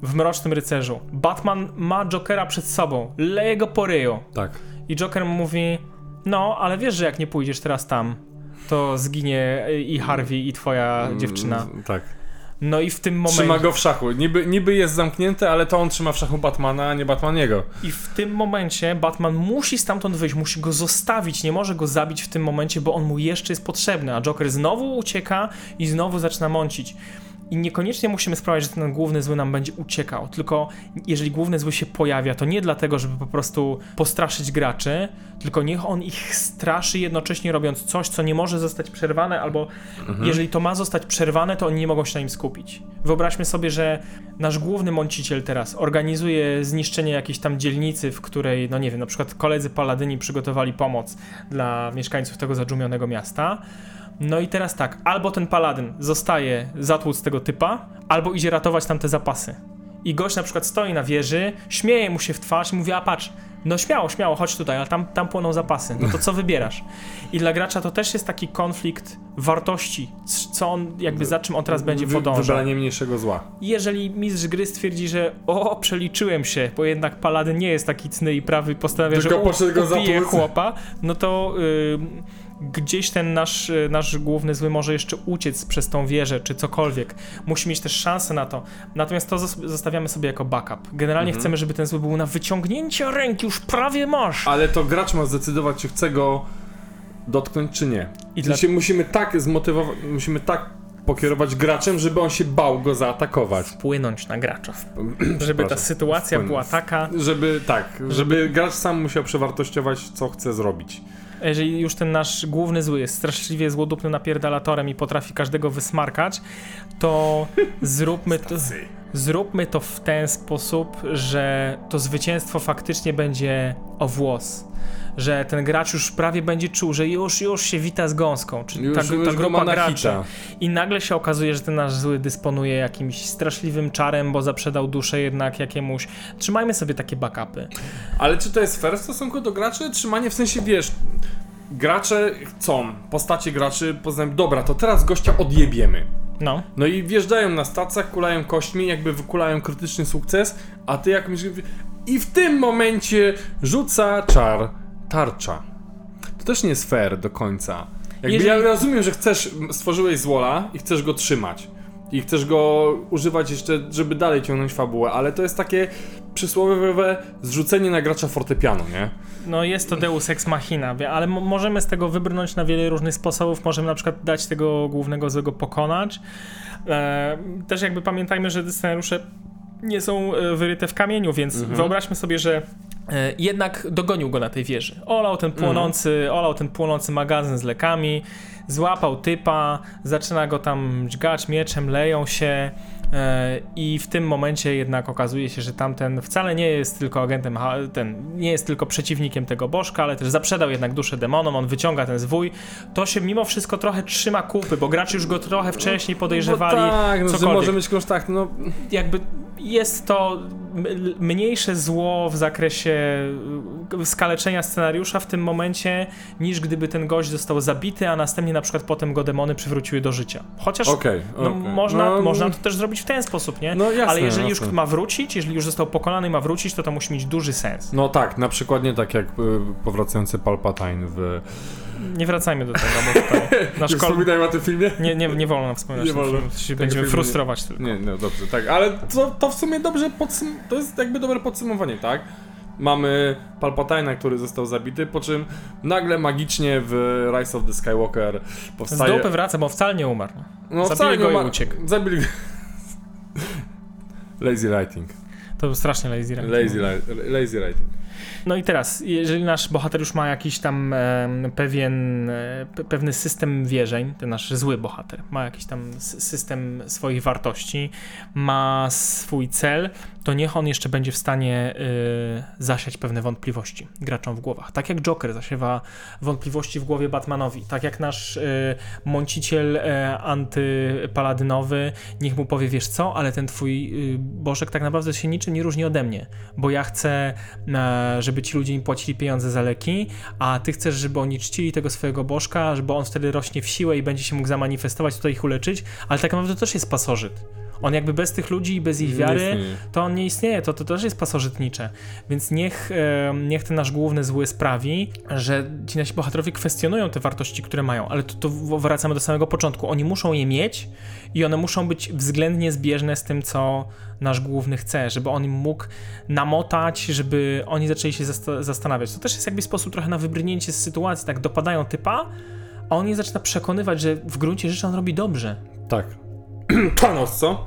w Mrocznym Rycerzu. Batman ma Jokera przed sobą, leje go po ryju. Tak. I Joker mówi, no, ale wiesz, że jak nie pójdziesz teraz tam, to zginie i Harvey, i twoja dziewczyna. Mm, Tak. No i w tym momencie... Trzyma go w szachu. Niby, niby jest zamknięty, ale to on trzyma w szachu Batmana, a nie Batman jego. I w tym momencie Batman musi stamtąd wyjść, musi go zostawić, nie może go zabić w tym momencie, bo on mu jeszcze jest potrzebny, a Joker znowu ucieka i znowu zaczyna mącić. I niekoniecznie musimy sprawiać, że ten główny zły nam będzie uciekał, tylko jeżeli główny zły się pojawia, to nie dlatego, żeby po prostu postraszyć graczy, tylko niech on ich straszy jednocześnie robiąc coś, co nie może zostać przerwane, albo jeżeli to ma zostać przerwane, to oni nie mogą się na nim skupić. Wyobraźmy sobie, że nasz główny mąciciel teraz organizuje zniszczenie jakiejś tam dzielnicy, w której, no nie wiem, na przykład koledzy paladyni przygotowali pomoc dla mieszkańców tego zadżumionego miasta. No i teraz tak, albo ten paladyn zostaje zatłuc tego typa, albo idzie ratować tam te zapasy. I gość na przykład stoi na wieży, śmieje mu się w twarz i mówi, a patrz, no śmiało, śmiało, chodź tutaj, ale tam, tam płoną zapasy, no to co wybierasz? I dla gracza to też jest taki konflikt wartości, co on, jakby za czym on teraz będzie podążał. Wybranie mniejszego zła. Jeżeli mistrz gry stwierdzi, że o, przeliczyłem się, bo jednak paladyn nie jest taki cny i prawy postanawia, Tylko że u, chłopa, no to y, gdzieś ten nasz, y, nasz główny zły może jeszcze uciec przez tą wieżę, czy cokolwiek. Musi mieć też szansę na to. Natomiast to zos- zostawiamy sobie jako backup. Generalnie Mhm. chcemy, żeby ten zły był na wyciągnięcie ręki, już prawie masz. Ale to gracz ma zdecydować, czy chce go dotknąć, czy nie. I dla- musimy tak zmotywować, musimy tak pokierować graczem, żeby on się bał go zaatakować. Wpłynąć na gracza. [CLEARS THROAT] Żeby ta sytuacja wpłynąć. była taka, Żeby, tak, żeby gracz sam musiał przewartościować, co chce zrobić. Jeżeli już ten nasz główny zły jest straszliwie złodupnym napierdalatorem i potrafi każdego wysmarkać, to [LAUGHS] zróbmy to, zróbmy to w ten sposób, że to zwycięstwo faktycznie będzie o włos. Że ten gracz już prawie będzie czuł, że już, już się wita z gąską, czy Już, ta, już ta grupa graczy. I nagle się okazuje, że ten nasz zły dysponuje jakimś straszliwym czarem, bo zaprzedał duszę jednak jakiemuś. Trzymajmy sobie takie backupy. Ale czy to jest fair w stosunku do graczy? Trzymanie w sensie, wiesz, gracze chcą, postacie graczy poznają, dobra, to teraz gościa odjebiemy. No. No i wjeżdżają na stacjach, kulają kośćmi, jakby wykulają krytyczny sukces, a ty jak myślisz... I w tym momencie rzuca czar tarcza. To też nie jest fair do końca. Jakby Jeżeli- ja rozumiem, że chcesz, stworzyłeś złola i chcesz go trzymać. I chcesz go używać jeszcze, żeby dalej ciągnąć fabułę, ale to jest takie przysłowiowe zrzucenie na gracza fortepianu, nie? No jest to Deus Ex Machina, ale mo- możemy z tego wybrnąć na wiele różnych sposobów. Możemy na przykład dać tego głównego złego pokonać. E, też jakby pamiętajmy, że scenariusze nie są e, wyryte w kamieniu, więc wyobraźmy sobie, że jednak dogonił go na tej wieży. Olał ten płonący, olał ten płonący magazyn z lekami, złapał typa, zaczyna go tam dźgać mieczem, leją się. E, I w tym momencie jednak okazuje się, że tamten wcale nie jest tylko agentem, ten nie jest tylko przeciwnikiem tego bożka, ale też zaprzedał jednak duszę demonom, on wyciąga ten zwój. To się mimo wszystko trochę trzyma kupy, bo gracze już go trochę wcześniej podejrzewali. No tak, no, że może być konsztakt, no Jakby jest to mniejsze zło w zakresie skaleczenia scenariusza w tym momencie, niż gdyby ten gość został zabity, a następnie na przykład potem go demony przywróciły do życia. Chociaż okej, no, okej. można, No, można to też zrobić w ten sposób, nie? No jasne, Ale jeżeli jasne. już ma wrócić, jeżeli już został pokonany i ma wrócić, to to musi mieć duży sens. No tak, na przykład nie tak jak y, powracający Palpatine w... Nie wracajmy do tego, bo tutaj [LAUGHS] nasz Nie kol... wspominajmy o tym filmie? Nie, nie, nie wolno wspominać Nie wolno. filmie, to się Tego będziemy filmu nie- frustrować tylko. Nie, no dobrze, tak, ale to, to w sumie dobrze podsum... to jest jakby dobre podsumowanie, tak? Mamy Palpatine'a, który został zabity, po czym nagle magicznie w Rise of the Skywalker Z powstaje... dupy wraca, bo wcale nie umarł. No Zabili wcale nie go i ma- uciekł. Zabili [LAUGHS] Lazy writing. To był strasznie lazy writing. Lazy, lazy writing. No i teraz, jeżeli nasz bohater już ma jakiś tam pewien, e, pe- pewny system wierzeń, ten nasz zły bohater, ma jakiś tam system swoich wartości, ma swój cel, to niech on jeszcze będzie w stanie y, zasiać pewne wątpliwości graczom w głowach. Tak jak Joker zasiewa wątpliwości w głowie Batmanowi, tak jak nasz y, mąciciel y, antypaladynowy, niech mu powie, wiesz co, ale ten twój y, bożek tak naprawdę się niczym nie różni ode mnie, bo ja chcę, y, żeby ci ludzie im płacili pieniądze za leki, a ty chcesz, żeby oni czcili tego swojego bożka, żeby on wtedy rośnie w siłę i będzie się mógł zamanifestować, tutaj ich uleczyć, ale tak naprawdę to też jest pasożyt. On jakby bez tych ludzi i bez ich wiary, to on nie istnieje, to, to też jest pasożytnicze. Więc niech, e, niech ten nasz główny zły sprawi, że ci nasi bohaterowie kwestionują te wartości, które mają, ale to, to wracamy do samego początku. Oni muszą je mieć i one muszą być względnie zbieżne z tym, co nasz główny chce, żeby on im mógł namotać, żeby oni zaczęli się zasta- zastanawiać. To też jest jakby sposób trochę na wybrnięcie z sytuacji, tak dopadają typa, a on je zaczyna przekonywać, że w gruncie rzeczy on robi dobrze. Tak. [CLEARS THROAT] Thanos, co? [LAUGHS]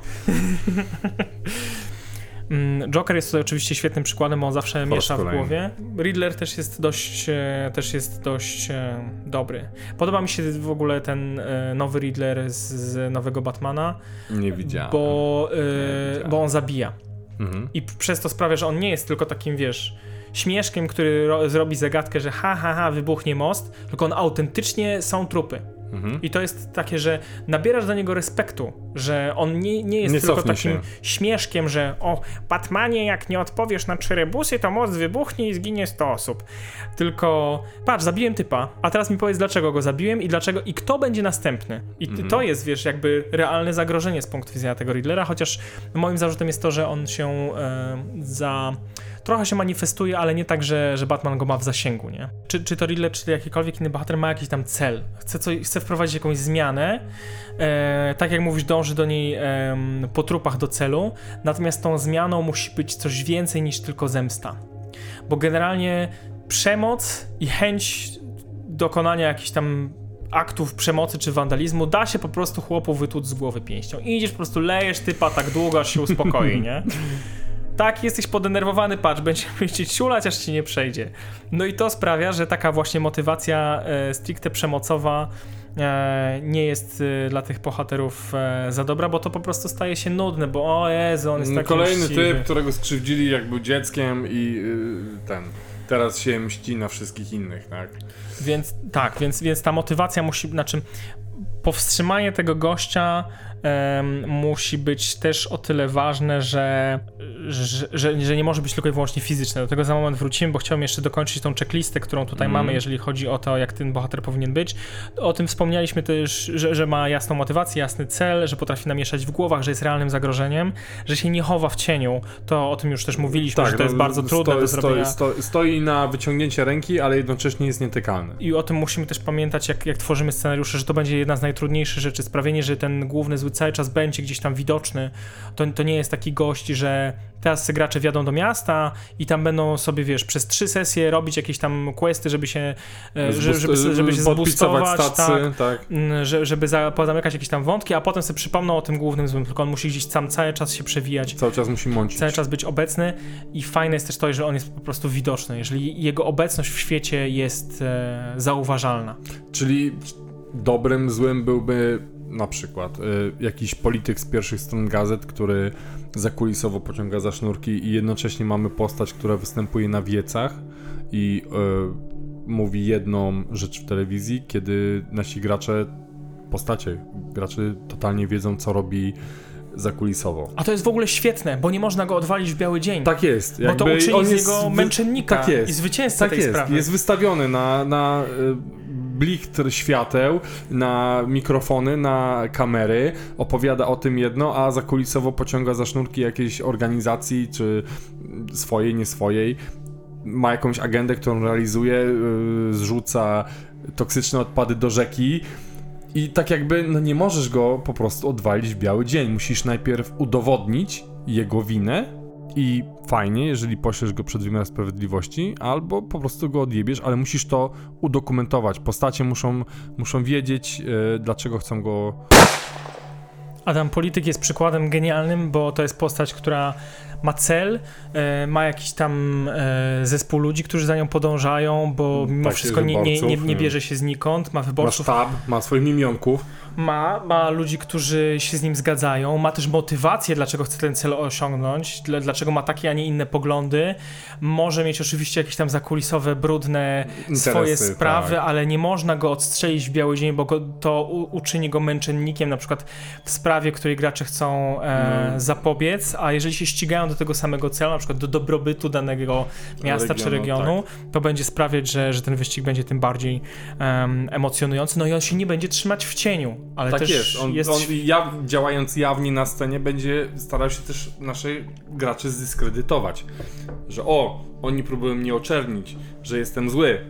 Mm, Joker jest tutaj oczywiście świetnym przykładem, bo on zawsze miesza w głowie. Riddler też jest dość, e, też jest dość e, dobry. Podoba mi się w ogóle ten e, nowy Riddler z, z nowego Batmana, Nie widziałem. bo, Nie widziałem. bo on zabija. Mhm. I przez to sprawia, że on nie jest tylko takim, wiesz, śmieszkiem, który ro- zrobi zagadkę, że ha, ha, ha, wybuchnie most, tylko on autentycznie są trupy. Mhm. I to jest takie, że nabierasz do niego respektu, że on nie, nie jest Nie tylko takim się. śmieszkiem, że o, Batmanie, jak nie odpowiesz na trzy rebusy, to most wybuchnie i zginie 100 osób. Tylko, patrz, zabiłem typa, a teraz mi powiedz, dlaczego go zabiłem i dlaczego, i kto będzie następny. I Mhm. to jest, wiesz, jakby realne zagrożenie z punktu widzenia tego Riddlera, chociaż moim zarzutem jest to, że on się e, za... Trochę się manifestuje, ale nie tak, że, że Batman go ma w zasięgu, nie? Czy, czy to Riddler, czy jakikolwiek inny bohater ma jakiś tam cel. Chce, coś, chce wprowadzić jakąś zmianę, e, tak jak mówisz, dąży do niej em, po trupach do celu, natomiast tą zmianą musi być coś więcej niż tylko zemsta. Bo generalnie przemoc i chęć dokonania jakichś tam aktów przemocy czy wandalizmu da się po prostu chłopu wytłuc z głowy pięścią. I idziesz po prostu, lejesz typa tak długo, aż się uspokoi, nie? [LAUGHS] Tak, jesteś podenerwowany, patrz, będzie będzie ciulać, aż ci nie przejdzie. No i to sprawia, że taka właśnie motywacja e, stricte przemocowa e, nie jest e, dla tych bohaterów e, za dobra, bo to po prostu staje się nudne, bo o Jezu, on jest taki Kolejny mściwy. typ, którego skrzywdzili jak był dzieckiem i y, ten. Teraz się mści na wszystkich innych, tak? Więc tak, więc, więc ta motywacja musi, znaczy powstrzymanie tego gościa musi być też o tyle ważne, że, że, że, że nie może być tylko i wyłącznie fizyczne. Do tego za moment wrócimy, bo chciałem jeszcze dokończyć tą checklistę, którą tutaj Mhm. mamy, jeżeli chodzi o to, jak ten bohater powinien być. O tym wspomnieliśmy też, że, że ma jasną motywację, jasny cel, że potrafi namieszać w głowach, że jest realnym zagrożeniem, że się nie chowa w cieniu. To o tym już też mówiliśmy, że to no, jest bardzo trudne do stoi, zrobienia. Stoi, stoi, stoi na wyciągnięcie ręki, ale jednocześnie jest nietykalny. I o tym musimy też pamiętać, jak, jak tworzymy scenariusze, że to będzie jedna z najtrudniejszych rzeczy. Sprawienie, że ten główny zły cały czas będzie gdzieś tam widoczny. To, to nie jest taki gość, że teraz gracze wjadą do miasta i tam będą sobie, wiesz, przez trzy sesje robić jakieś tam questy, żeby się, e, że- żeby, żeby, żeby się zbustować, stacy, tak, tak. mm, że, żeby za, pozamykać jakieś tam wątki, a potem sobie przypomną o tym głównym złym, tylko on musi gdzieś tam cały czas się przewijać Cały czas musi mącić. cały czas być obecny i fajne jest też to, że on jest po prostu widoczny, jeżeli jego obecność w świecie jest e, zauważalna. Czyli dobrym, złym byłby na przykład y, jakiś polityk z pierwszych stron gazet, który zakulisowo pociąga za sznurki i jednocześnie mamy postać, która występuje na wiecach i y, mówi jedną rzecz w telewizji, kiedy nasi gracze, postacie, gracze totalnie wiedzą, co robi zakulisowo. A to jest w ogóle świetne, bo nie można go odwalić w biały dzień. Tak jest. bo to jakby uczyni on z niego męczennika tak jest. i zwycięzcę Tak tej jest, sprawy. jest wystawiony na, na y, blichtr świateł, na mikrofony, na kamery, opowiada o tym jedno, a zakulisowo pociąga za sznurki jakiejś organizacji, czy swojej, nie swojej. Ma jakąś agendę, którą realizuje, y, zrzuca toksyczne odpady do rzeki. I tak jakby no nie możesz go po prostu odwalić w biały dzień. Musisz najpierw udowodnić jego winę i fajnie, jeżeli poślesz go przed wymiar sprawiedliwości, albo po prostu go odjebiesz, ale musisz to udokumentować. Postacie muszą, muszą wiedzieć, e, dlaczego chcą go Adam Polityk jest przykładem genialnym, bo to jest postać, która ma cel, e, ma jakiś tam e, zespół ludzi, którzy za nią podążają, bo mimo Takich wszystko nie, nie, nie, nie nie. bierze się znikąd, ma Ma wyborców, sztab, ma swoich mimionków. ma, ma ludzi, którzy się z nim zgadzają, ma też motywację, dlaczego chce ten cel osiągnąć, dla- dlaczego ma takie, a nie inne poglądy. Może mieć oczywiście jakieś tam zakulisowe, brudne swoje Interesy, sprawy, tak. ale nie można go odstrzelić w biały dzień, bo go, to u, uczyni go męczennikiem, na przykład w sprawie, której gracze chcą e, No. zapobiec, a jeżeli się ścigają do tego samego celu, na przykład do dobrobytu danego miasta czy Regionu, regionu, to będzie sprawiać, że, że ten wyścig będzie tym bardziej em, emocjonujący, no i on się nie będzie trzymać w cieniu, ale Tak też jest. On, jest on jaw, działając jawnie na scenie będzie starał się też naszych graczy zdyskredytować. Że o, oni próbują mnie oczernić, że jestem zły.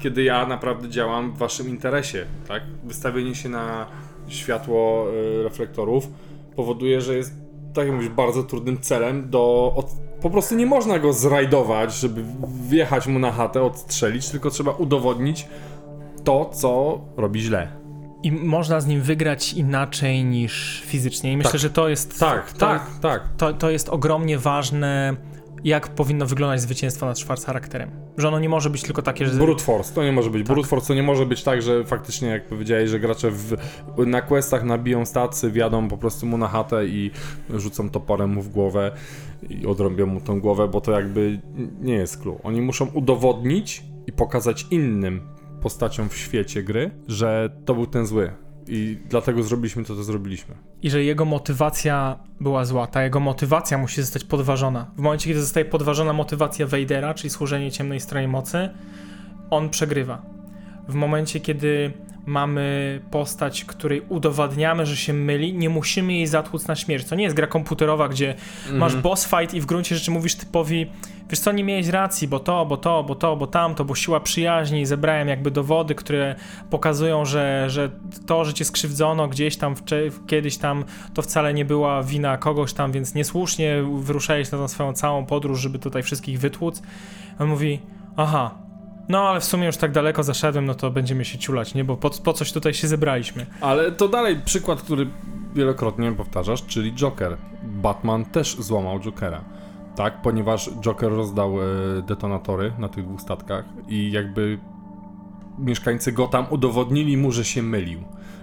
Kiedy ja naprawdę działam w waszym interesie, tak? Wystawienie się na światło y, reflektorów powoduje, że jest, tak jak mówisz, bardzo trudnym celem do... Od, po prostu nie można go zrajdować, żeby wjechać mu na chatę, odstrzelić, tylko trzeba udowodnić to, co robi źle. I można z nim wygrać inaczej niż fizycznie. I myślę, Tak. że to jest. Tak, to, tak, tak. To, to jest ogromnie ważne, jak powinno wyglądać zwycięstwo nad charakterem. Że ono nie może być tylko takie, że. Brute Force, to nie może być. Tak. Brute Force to nie może być tak, że faktycznie, jak powiedziałeś, że gracze w, na questach nabiją stacy, wjadą po prostu mu na chatę i rzucą toporem mu w głowę i odrąbią mu tą głowę, bo to jakby nie jest clue. Oni muszą udowodnić i pokazać innym postaciom w świecie gry, że to był ten zły. I dlatego zrobiliśmy to, co zrobiliśmy. I że jego motywacja była zła. Ta jego motywacja musi zostać podważona. W momencie, kiedy zostaje podważona motywacja Vadera, czyli służenie ciemnej stronie mocy, on przegrywa. W momencie, kiedy mamy postać, której udowadniamy, że się myli, nie musimy jej zatłuc na śmierć. To nie jest gra komputerowa, gdzie masz boss fight i w gruncie rzeczy mówisz typowi, wiesz co, nie miałeś racji, bo to, bo to, bo to, bo tamto, bo siła przyjaźni, zebrałem jakby dowody, które pokazują, że, że to, że cię skrzywdzono gdzieś tam, kiedyś tam, to wcale nie była wina kogoś tam, więc niesłusznie wyruszałeś na tą swoją całą podróż, żeby tutaj wszystkich wytłuc. On mówi, aha, no ale w sumie już tak daleko zaszedłem, no to będziemy się ciulać, nie? Bo po, po coś tutaj się zebraliśmy. Ale to dalej przykład, który wielokrotnie powtarzasz, czyli Joker. Batman też złamał Jokera. Tak, ponieważ Joker rozdał e, detonatory na tych dwóch statkach i jakby mieszkańcy Gotham udowodnili mu, że się mylił.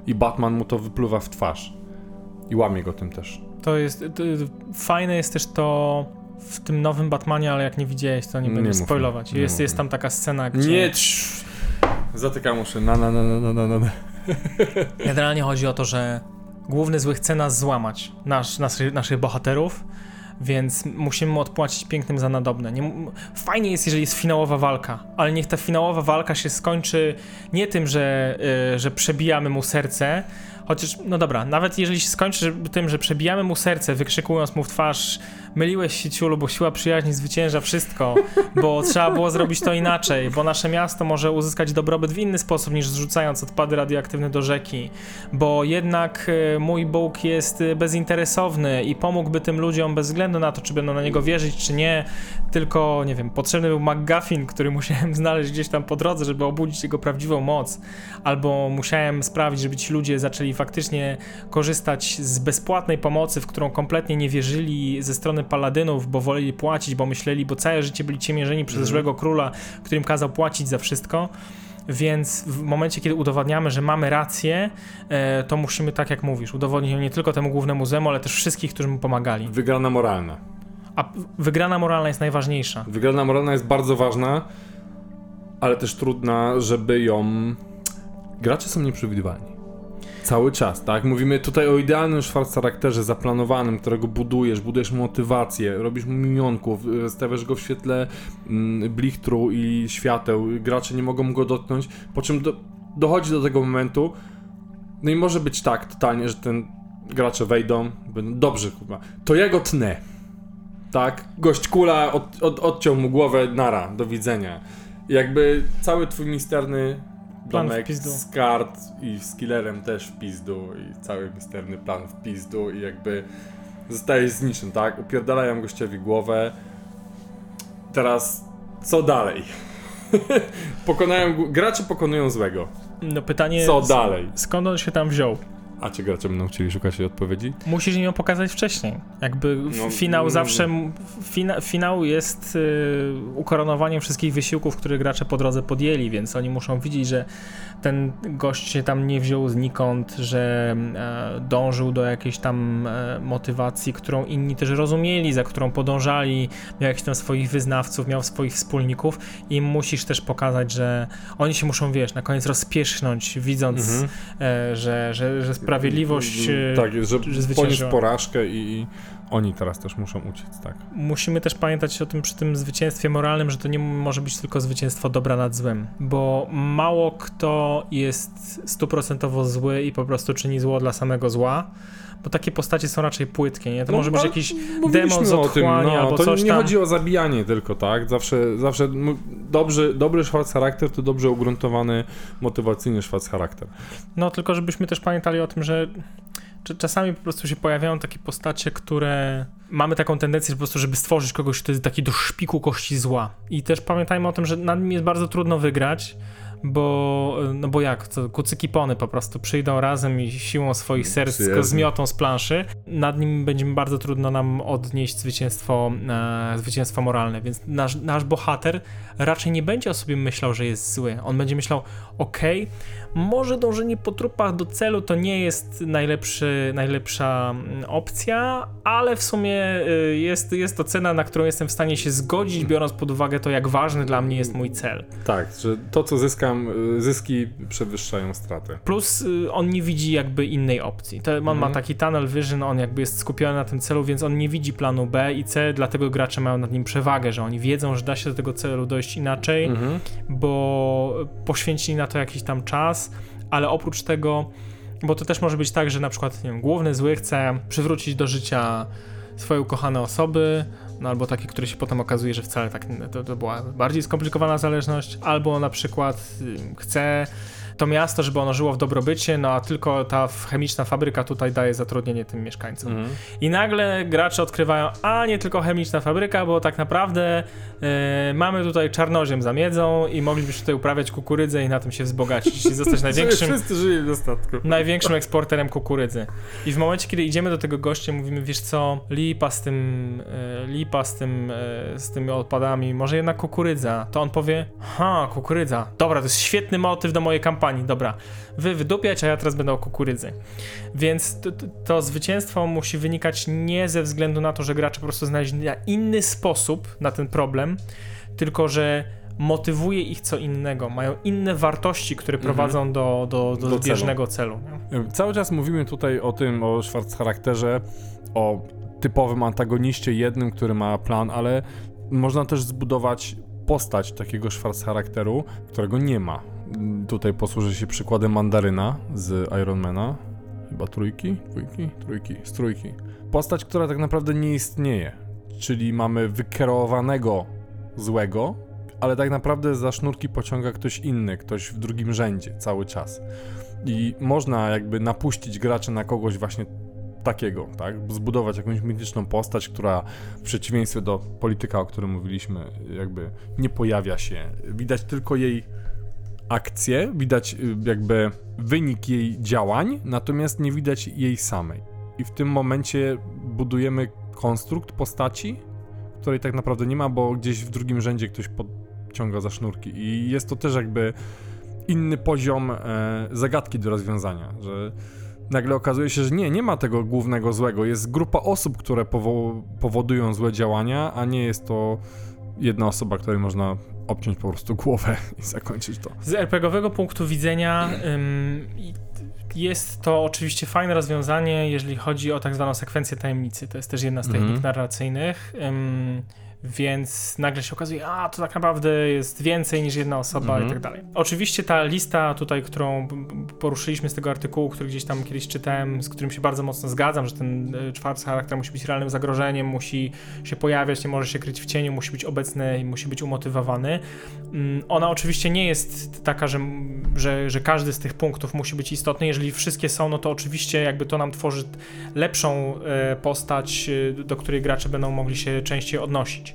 I Batman mu to wypluwa w twarz. I łamie go tym też. To jest, to, fajne jest też to w tym nowym Batmanie, ale jak nie widziałeś, to nie będę spoilować. nie Jest, jest tam taka scena, gdzie Nie, trz... Zatykam uszy. Na, na, na, na, na, na, na. generalnie chodzi o to, że główny zły chce nas złamać, nasz, naszych, naszych bohaterów, więc musimy mu odpłacić pięknym za nadobne. Nie, fajnie jest, jeżeli jest finałowa walka, ale niech ta finałowa walka się skończy nie tym, że, y, że przebijamy mu serce, chociaż, no dobra, nawet jeżeli się skończy tym, że przebijamy mu serce, wykrzykując mu w twarz myliłeś się ciulu, bo siła przyjaźni zwycięża wszystko, bo trzeba było zrobić to inaczej, bo nasze miasto może uzyskać dobrobyt w inny sposób niż zrzucając odpady radioaktywne do rzeki, bo jednak e, mój Bóg jest e, bezinteresowny i pomógłby tym ludziom bez względu na to, czy będą na niego wierzyć, czy nie, tylko, nie wiem, potrzebny był McGuffin, który musiałem [LAUGHS] znaleźć gdzieś tam po drodze, żeby obudzić jego prawdziwą moc, albo musiałem sprawić, żeby ci ludzie zaczęli faktycznie korzystać z bezpłatnej pomocy, w którą kompletnie nie wierzyli ze strony paladynów, bo woleli płacić, bo myśleli, bo całe życie byli ciemiężeni przez Mhm. złego króla, którym kazał płacić za wszystko. Więc w momencie, kiedy udowadniamy, że mamy rację, e, to musimy, tak jak mówisz, udowodnić ją nie tylko temu głównemu zemu, ale też wszystkich, którzy mu pomagali. Wygrana moralna. A wygrana moralna jest najważniejsza. Wygrana moralna jest bardzo ważna, ale też trudna, żeby ją. Gracze są nieprzewidywalni. Cały czas, tak? Mówimy tutaj o idealnym charakterze zaplanowanym, którego budujesz, budujesz motywację, robisz mu minionków, stawiasz go w świetle mm, blichtru i świateł, gracze nie mogą go dotknąć, po czym do, dochodzi do tego momentu, no i może być tak totalnie, że ten gracze wejdą, będą dobrze, kurwa, to ja go tnę. Tak, gość kula od, od, odciął mu głowę, nara, do widzenia. Jakby cały twój misterny domek z kart i z killerem też w pizdu i cały misterny plan w pizdu i jakby zostajesz z niczym, tak? Upierdalają gościowi głowę. Teraz co dalej? [LAUGHS] pokonają, gracze pokonują złego. No pytanie Co dalej? skąd on się tam wziął? A cię gracze będą chcieli szukać odpowiedzi? Musisz im ją pokazać wcześniej. Jakby No, finał no, zawsze. Fina, finał jest y, ukoronowaniem wszystkich wysiłków, które gracze po drodze podjęli, więc oni muszą widzieć, że ten gość się tam nie wziął znikąd, że e, dążył do jakiejś tam e, motywacji, którą inni też rozumieli, za którą podążali, miał jakichś tam swoich wyznawców, miał swoich wspólników i musisz też pokazać, że oni się muszą, wiesz, na koniec rozpiesznąć, widząc, Mhm. e, że, że, że sprawiedliwość. e, Tak, że, poniósł porażkę i, i oni teraz też muszą uciec, tak. musimy też pamiętać o tym przy tym zwycięstwie moralnym, że to nie może być tylko zwycięstwo dobra nad złem, bo mało kto jest stuprocentowo zły i po prostu czyni zło dla samego zła, bo takie postacie są raczej płytkie, nie? To No, może być jakiś demon z otchłani no, albo to coś nie tam. chodzi o zabijanie tylko, tak? Zawsze, zawsze dobry, dobry szwarc charakter to dobrze ugruntowany, motywacyjny szwarc charakter. No tylko żebyśmy też pamiętali o tym, że cz- czasami po prostu się pojawiają takie postacie, które mamy taką tendencję po prostu, żeby stworzyć kogoś, kto jest taki do szpiku kości zła. I też pamiętajmy o tym, że nad nim jest bardzo trudno wygrać, bo, no bo jak, to kucyki pony po prostu przyjdą razem i siłą swoich serc go zmiotą z planszy. Nad nim będzie bardzo trudno nam odnieść zwycięstwo, e, zwycięstwo moralne, więc nasz, nasz bohater raczej nie będzie o sobie myślał, że jest zły. On będzie myślał, okej, może dążenie po trupach do celu to nie jest najlepszy, najlepsza mm, opcja, ale w sumie y, jest, jest to cena, na którą jestem w stanie się zgodzić, biorąc pod uwagę to, jak ważny dla mnie jest mój cel. Tak, że to co zyskam, y, zyski przewyższają straty. Plus y, on nie widzi jakby innej opcji. On ma Mhm. taki tunnel vision, on jakby jest skupiony na tym celu, więc on nie widzi planu B i C, dlatego gracze mają nad nim przewagę, że oni wiedzą, że da się do tego celu dojść inaczej, Mhm. bo poświęcili na to jakiś tam czas, ale oprócz tego, bo to też może być tak, że na przykład nie wiem, główny zły chce przywrócić do życia swoje ukochane osoby, no albo takie, które się potem okazuje, że wcale tak to, to była bardziej skomplikowana zależność, albo na przykład y, chce to miasto, żeby ono żyło w dobrobycie, no a tylko ta chemiczna fabryka tutaj daje zatrudnienie tym mieszkańcom. Mhm. I nagle gracze odkrywają, a nie tylko chemiczna fabryka, bo tak naprawdę e, mamy tutaj czarnoziem za miedzą i moglibyśmy tutaj uprawiać kukurydzę i na tym się wzbogacić i zostać [LAUGHS] największym, Wszyscy największym eksporterem kukurydzy. I w momencie, kiedy idziemy do tego gościa, mówimy, wiesz co, lipa z tym, e, lipa z tym, e, z tymi odpadami, może jednak kukurydza. To on powie, ha, kukurydza, dobra, to jest świetny motyw do mojej kampanii, dobra, wy wydupiać, a ja teraz będę o kukurydzy. Więc to, to, zwycięstwo musi wynikać nie ze względu na to, że gracze po prostu znaleźli na inny sposób na ten problem, tylko że motywuje ich co innego, mają inne wartości, które Mhm. prowadzą do, do, do, Do zbieżnego celu. nie? Cały czas mówimy tutaj o tym, o charakterze, o typowym antagoniście jednym, który ma plan, ale można też zbudować postać takiego Schwarz charakteru, którego nie ma. Tutaj posłużę się przykładem Mandaryna z Ironmana. Chyba trójki? Dwójki? Trójki. Z trójki. Postać, która tak naprawdę nie istnieje. Czyli mamy wykierowanego złego, ale tak naprawdę za sznurki pociąga ktoś inny, ktoś w drugim rzędzie cały czas. I można jakby napuścić graczy na kogoś właśnie takiego, tak? Zbudować jakąś mityczną postać, która w przeciwieństwie do polityka, o którym mówiliśmy, jakby nie pojawia się. Widać tylko jej akcję, widać y, jakby wynik jej działań, natomiast nie widać jej samej. I w tym momencie budujemy konstrukt postaci, której tak naprawdę nie ma, bo gdzieś w drugim rzędzie ktoś podciąga za sznurki. I jest to też jakby inny poziom e, zagadki do rozwiązania, że nagle okazuje się, że nie, nie ma tego głównego złego. Jest grupa osób, które powo- powodują złe działania, a nie jest to jedna osoba, której można obciąć po prostu głowę [LAUGHS] i zakończyć to. Z RPGowego punktu widzenia ym, jest to oczywiście fajne rozwiązanie, jeżeli chodzi o tak zwaną sekwencję tajemnicy. To jest też jedna z Mhm. technik narracyjnych. Ym, więc nagle się okazuje, a to tak naprawdę jest więcej niż jedna osoba Mhm. i tak dalej. Oczywiście ta lista tutaj, którą poruszyliśmy z tego artykułu, który gdzieś tam kiedyś czytałem, z którym się bardzo mocno zgadzam, że ten e, czwarty charakter musi być realnym zagrożeniem, musi się pojawiać, nie może się kryć w cieniu, musi być obecny i musi być umotywowany. Mm, Ona oczywiście nie jest taka, że, że, że każdy z tych punktów musi być istotny. Jeżeli wszystkie są, no to oczywiście jakby to nam tworzy lepszą e, postać, e, do której gracze będą mogli się częściej odnosić.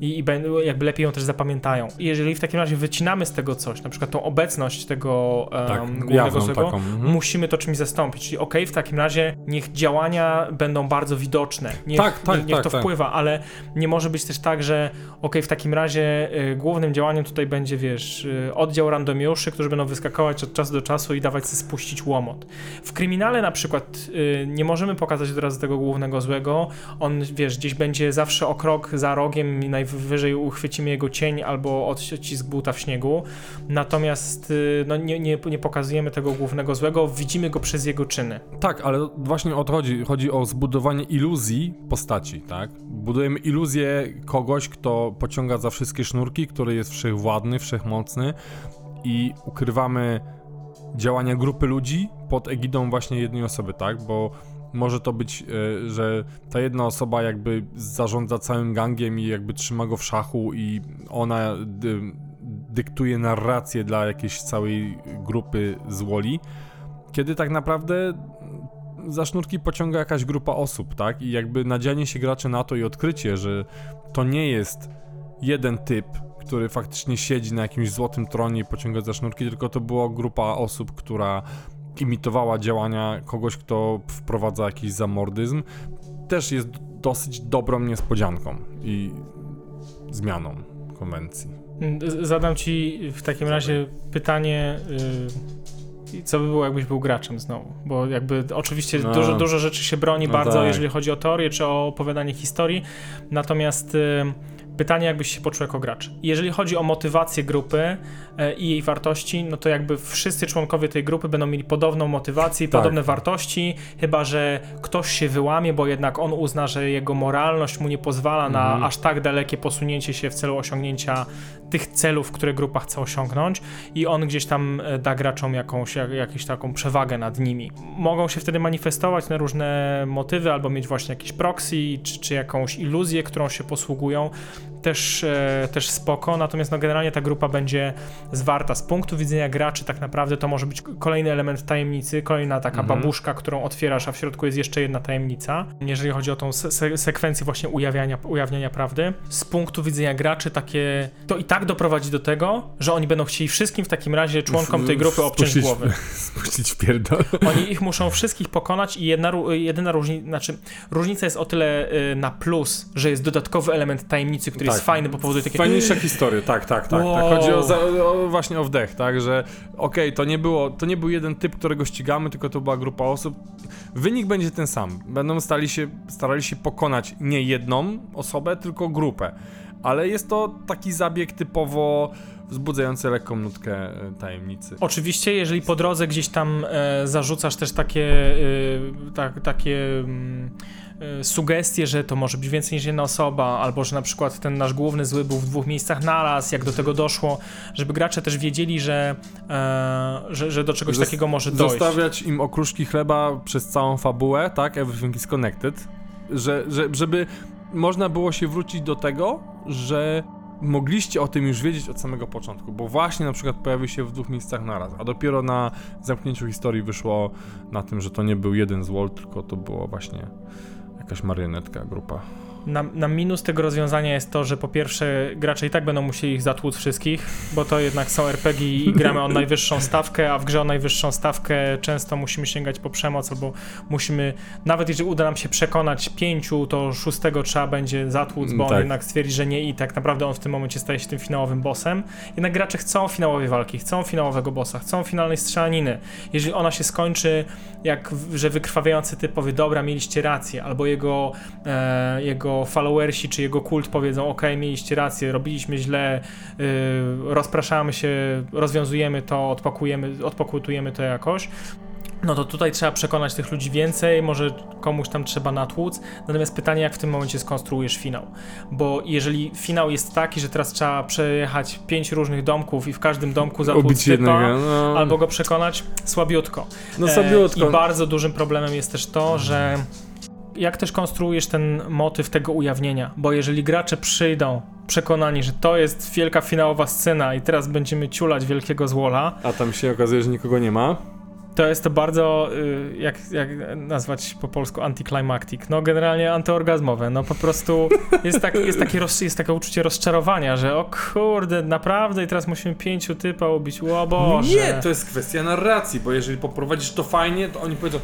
i, i będą- jakby lepiej ją też zapamiętają. I jeżeli w takim razie wycinamy z tego coś, na przykład tą obecność tego um, Tak, głównego złego, taką, mhm. musimy to czymś zastąpić. Czyli okej, w takim razie niech działania będą bardzo widoczne, niech, Tak, tak, niech, niech tak, to tak. wpływa, ale nie może być też tak, że okej, w takim razie y, głównym działaniem tutaj będzie, wiesz, y, oddział randomiuszy, którzy będą wyskakować od czasu do czasu i dawać sobie spuścić łomot. W kryminale na przykład y, nie możemy pokazać od razu tego głównego złego. On, wiesz, gdzieś będzie zawsze o krok za rogiem i najwyżej uchwycimy jego cień albo odcisk buta w śniegu. Natomiast y, no, nie, nie, nie pokazujemy tego głównego złego, widzimy go przez jego czyny. Tak, ale właśnie o to chodzi. Chodzi o zbudowanie iluzji postaci, tak? Budujemy iluzję kogoś, kto pociąga za wszystkie sznurki, który jest wszechwładny, wszechmocny i ukrywamy działania grupy ludzi pod egidą właśnie jednej osoby, tak? Bo może to być, e, że ta jedna osoba jakby zarządza całym gangiem i jakby trzyma go w szachu i ona dy, dyktuje narrację dla jakiejś całej grupy złoli, kiedy tak naprawdę za sznurki pociąga jakaś grupa osób, tak? I jakby nadzianie się graczy na to i odkrycie, że to nie jest jeden typ, który faktycznie siedzi na jakimś złotym tronie i pociąga za sznurki, tylko to była grupa osób, która imitowała działania kogoś, kto wprowadza jakiś zamordyzm, też jest dosyć dobrą niespodzianką i zmianą konwencji. Zadam ci w takim razie pytanie, y, co by było, jakbyś był graczem znowu? Bo jakby oczywiście No. dużo, dużo rzeczy się broni No bardzo, tak. jeżeli chodzi o teorię czy o opowiadanie historii, natomiast y, pytanie, jakbyś się poczuł jako gracz. Jeżeli chodzi o motywację grupy e, i jej wartości, no to jakby wszyscy członkowie tej grupy będą mieli podobną motywację i Tak. podobne wartości, chyba że ktoś się wyłamie, bo jednak on uzna, że jego moralność mu nie pozwala na Mhm. aż tak dalekie posunięcie się w celu osiągnięcia tych celów, które grupa chce osiągnąć i on gdzieś tam e, da graczom jakąś, jak, jakąś taką przewagę nad nimi. Mogą się wtedy manifestować na różne motywy albo mieć właśnie jakieś proxy czy, czy jakąś iluzję, którą się posługują. Też, e, też spoko, natomiast no generalnie ta grupa będzie zwarta. Z punktu widzenia graczy tak naprawdę to może być kolejny element tajemnicy, kolejna taka Mhm. babuszka, którą otwierasz, a w środku jest jeszcze jedna tajemnica. Jeżeli chodzi o tą se- se- sekwencję właśnie ujawniania, ujawniania prawdy. Z punktu widzenia graczy takie, to i tak doprowadzi do tego, że oni będą chcieli wszystkim w takim razie członkom tej grupy obciąć Spuścić- głowy. [LAUGHS] Spuścić w pierdol. Oni ich muszą wszystkich pokonać i jedna, jedyna różnica, znaczy różnica jest o tyle y, na plus, że jest dodatkowy element tajemnicy, który jest Tak. fajny, bo powoduje takie Fajniejsze historie, tak, tak, tak. Wow. tak. Chodzi o, za, o właśnie o wdech, tak, że okej, to nie było, to nie był jeden typ, którego ścigamy, tylko to była grupa osób. Wynik będzie ten sam. Będą stali się, starali się pokonać nie jedną osobę, tylko grupę. Ale jest to taki zabieg typowo wzbudzający lekką nutkę e, tajemnicy. Oczywiście, jeżeli po drodze gdzieś tam e, zarzucasz też takie, e, tak, takie mm, sugestie, że to może być więcej niż jedna osoba, albo że na przykład ten nasz główny zły był w dwóch miejscach naraz, jak do tego doszło, żeby gracze też wiedzieli, że, e, że, że do czegoś takiego może dojść. Zostawiać im okruszki chleba przez całą fabułę, tak? Everything is connected. Że, że, żeby można było się wrócić do tego, że mogliście o tym już wiedzieć od samego początku, bo właśnie na przykład pojawił się w dwóch miejscach naraz, a dopiero na zamknięciu historii wyszło na tym, że to nie był jeden z Wall, tylko to było właśnie jakaś marionetka, grupa. Na, na minus tego rozwiązania jest to, że po pierwsze gracze i tak będą musieli ich zatłuc wszystkich, bo to jednak są RPG i [LAUGHS] gramy o najwyższą stawkę, a w grze o najwyższą stawkę często musimy sięgać po przemoc, albo musimy, nawet jeżeli uda nam się przekonać pięciu, to szóstego trzeba będzie zatłuc, bo on Tak. jednak stwierdzi, że nie i tak naprawdę on w tym momencie staje się tym finałowym bossem. Jednak gracze chcą finałowej walki, chcą finałowego bossa, chcą finalnej strzelaniny. Jeżeli ona się skończy, jak, że wykrwawiający typ powie, dobra, mieliście rację, albo jego, e, jego followersi czy jego kult powiedzą, ok, mieliście rację, robiliśmy źle, y, rozpraszamy się, rozwiązujemy to, odpakujemy, odpokutujemy to jakoś. No to tutaj trzeba przekonać tych ludzi więcej, może komuś tam trzeba natłuc. Natomiast pytanie, jak w tym momencie skonstruujesz finał? Bo jeżeli finał jest taki, że teraz trzeba przejechać pięć różnych domków i w każdym domku zatłuc typa, no. albo go przekonać, słabiutko. No E, słabiutko. I bardzo dużym problemem jest też to, że jak też konstruujesz ten motyw tego ujawnienia, bo jeżeli gracze przyjdą przekonani, że to jest wielka finałowa scena i teraz będziemy ciulać wielkiego złola, A tam się okazuje, że nikogo nie ma. To jest to bardzo, y, jak, jak nazwać po polsku, anticlimactic. No generalnie antyorgazmowe. No po prostu jest, tak, jest, takie roz, jest takie uczucie rozczarowania, że o kurde, naprawdę i teraz musimy pięciu typa ubić, o Boże. Nie, to jest kwestia narracji, bo jeżeli poprowadzisz to fajnie, to oni powiedzą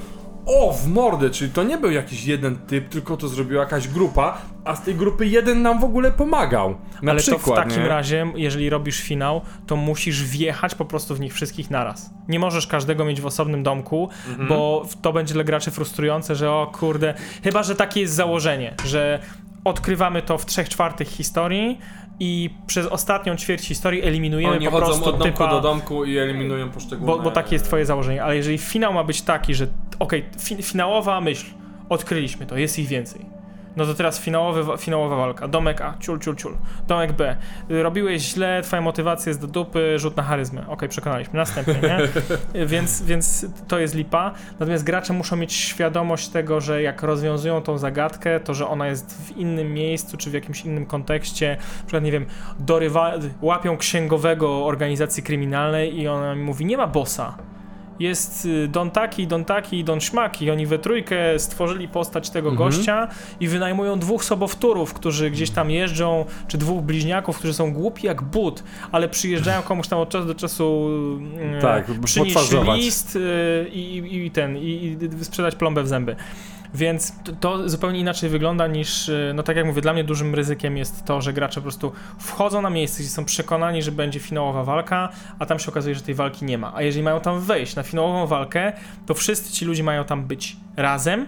o, w mordę, czyli to nie był jakiś jeden typ, tylko to zrobiła jakaś grupa, a z tej grupy jeden nam w ogóle pomagał. Na Ale przykład, to w takim nie? razie, jeżeli robisz finał, to musisz wjechać po prostu w nich wszystkich naraz. Nie możesz każdego mieć w osobnym domku, Mhm. bo to będzie dla graczy frustrujące, że o kurde, chyba, że takie jest założenie, że odkrywamy to w trzech czwartych historii i przez ostatnią ćwierć historii eliminujemy Oni po chodzą prostu od domku typa... do domku i eliminują poszczególne... Bo, bo takie jest twoje założenie, ale jeżeli finał ma być taki, że okej, fi, finałowa myśl, odkryliśmy to, jest ich więcej. No to teraz finałowy, finałowa walka. Domek A, ciul, ciul, ciul. Domek B. Robiłeś źle, twoja motywacja jest do dupy, rzut na charyzmę. Okej, przekonaliśmy. Następnie, nie? [LAUGHS] Więc, więc to jest lipa. Natomiast gracze muszą mieć świadomość tego, że jak rozwiązują tą zagadkę, to że ona jest w innym miejscu, czy w jakimś innym kontekście. Na przykład, nie wiem, dorywa, łapią księgowego organizacji kryminalnej i ona mi mówi, nie ma bossa. Jest y, Don Taki, Don Taki i Don Szmaki. Oni we trójkę stworzyli postać tego Mhm. gościa i wynajmują dwóch sobowtórów, którzy gdzieś tam jeżdżą, czy dwóch bliźniaków, którzy są głupi jak but, ale przyjeżdżają [LAUGHS] komuś tam od czasu do czasu y, Tak, przynieść potwarzować. list y, i, i, i ten, i, i sprzedać plombę w zęby. Więc to, to zupełnie inaczej wygląda niż, y, no tak jak mówię, dla mnie dużym ryzykiem jest to, że gracze po prostu wchodzą na miejsce, gdzie są przekonani, że będzie finałowa walka, a tam się okazuje, że tej walki nie ma. A jeżeli mają tam wejść na finałową walkę, to wszyscy ci ludzie mają tam być razem,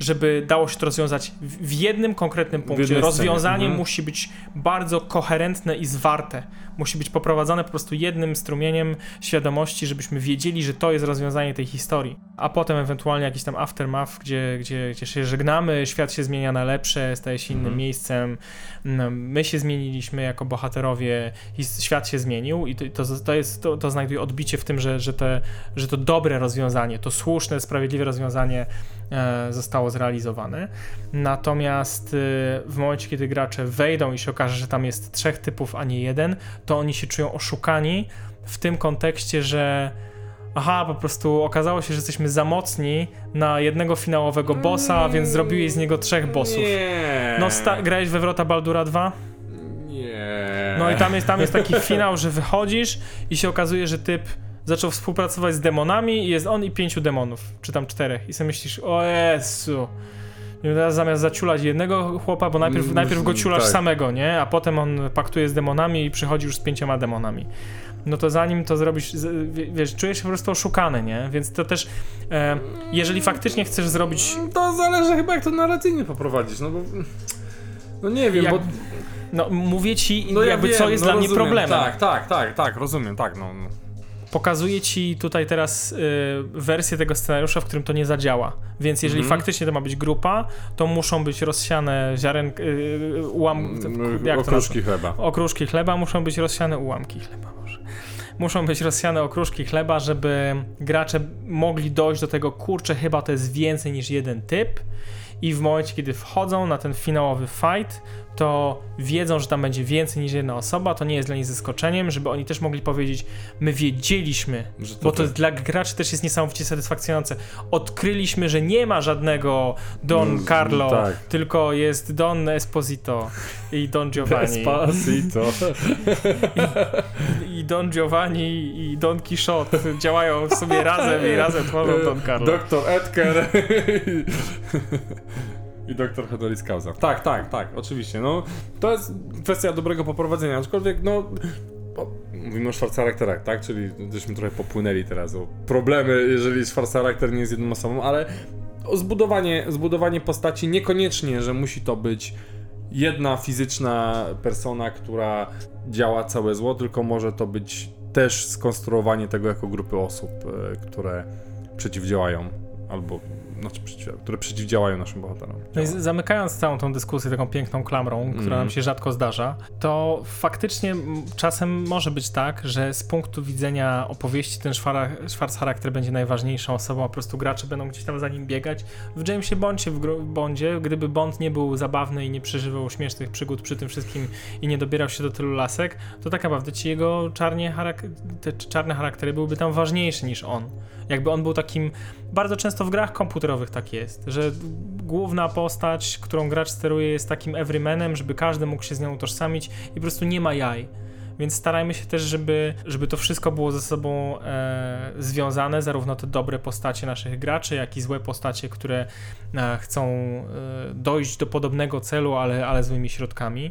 żeby dało się to rozwiązać w, jednym konkretnym punkcie. Rozwiązanie mhm. musi być bardzo koherentne i zwarte. Musi być poprowadzone po prostu jednym strumieniem świadomości, żebyśmy wiedzieli, że to jest rozwiązanie tej historii. A potem ewentualnie jakiś tam aftermath, gdzie, gdzie, gdzie się żegnamy, świat się zmienia na lepsze, staje się innym Mhm. miejscem. No, My się zmieniliśmy jako bohaterowie i świat się zmienił i to, to, to, jest, to, to znajduje odbicie w tym, że, że, te, że to dobre rozwiązanie, to słuszne, sprawiedliwe rozwiązanie e, zostało zrealizowane. Natomiast e, w momencie, kiedy gracze wejdą i się okaże, że tam jest trzech typów, a nie jeden, to oni się czują oszukani w tym kontekście, że aha, po prostu okazało się, że jesteśmy za mocni na jednego finałowego bossa, więc zrobiłeś z niego trzech bossów. Nie. No, sta- grałeś we Wrota Baldura 2? Nie. No i tam jest, tam jest taki finał, że wychodzisz i się okazuje, że typ zaczął współpracować z demonami i jest on i pięciu demonów, czy tam czterech. I sobie myślisz, o Jezu. Teraz zamiast zaciulać jednego chłopa, bo najpierw, Mm, najpierw go ciulasz tak. samego, nie? A potem on paktuje z demonami i przychodzi już z pięcioma demonami. No to zanim to zrobisz, wiesz, czujesz się po prostu oszukany, nie? Więc to też, e, jeżeli faktycznie chcesz zrobić To zależy chyba jak to narracyjnie poprowadzić, no bo... No nie wiem, Jak- bo... No, mówię ci, No ja jakby wiem, co jest no dla mnie rozumiem. problemem. Tak, tak, tak, tak, rozumiem, tak, no. no. Pokazuję ci tutaj teraz y, wersję tego scenariusza, w którym to nie zadziała. Więc jeżeli Mhm. faktycznie to ma być grupa, to muszą być rozsiane ziarenk, y, ułam, Mm, jak Okruszki chleba. okruszki chleba, muszą być rozsiane ułamki chleba może. Muszą być rozsiane okruszki chleba, żeby gracze mogli dojść do tego, kurczę, chyba to jest więcej niż jeden typ. I w momencie, kiedy wchodzą na ten finałowy fight, to wiedzą, że tam będzie więcej niż jedna osoba, to nie jest dla nich zaskoczeniem, żeby oni też mogli powiedzieć, my wiedzieliśmy, Że to bo to ty. dla graczy też jest niesamowicie satysfakcjonujące. Odkryliśmy, że nie ma żadnego Don Mm, Carlo, tak. tylko jest Don Esposito i Don Giovanni. Despacito. I Don Giovanni i Don Quixote działają sobie razem i razem tworzą Don Carlo. Doktor Edgar i doktor Honoris Causa. Tak, tak, tak, oczywiście. No, to jest kwestia dobrego poprowadzenia, aczkolwiek no... Mówimy o charakterach, tak? Czyli żeśmy trochę popłynęli teraz o problemy, jeżeli charakter nie jest jedną osobą, ale zbudowanie, zbudowanie postaci niekoniecznie, że musi to być jedna fizyczna persona, która działa całe zło, tylko może to być też skonstruowanie tego jako grupy osób, e, które przeciwdziałają albo znaczy które przeciwdziałają naszym bohaterom. No i zamykając całą tą dyskusję taką piękną klamrą, która Mhm. nam się rzadko zdarza, to faktycznie czasem może być tak, że z punktu widzenia opowieści ten Schwarz-charakter będzie najważniejszą osobą, a po prostu gracze będą gdzieś tam za nim biegać. W Jamesie Bondzie, w Bondzie, gdyby Bond nie był zabawny i nie przeżywał śmiesznych przygód przy tym wszystkim i nie dobierał się do tylu lasek, to tak naprawdę ci jego czarnie charak- te czarne charaktery byłyby tam ważniejsze niż on. Jakby on był takim, bardzo często w grach komputerowych tak jest, że główna postać, którą gracz steruje jest takim everymanem, żeby każdy mógł się z nią utożsamić i po prostu nie ma jaj. Więc starajmy się też, żeby, żeby to wszystko było ze sobą e, związane, zarówno te dobre postacie naszych graczy, jak i złe postacie, które e, chcą e, dojść do podobnego celu, ale, ale złymi środkami.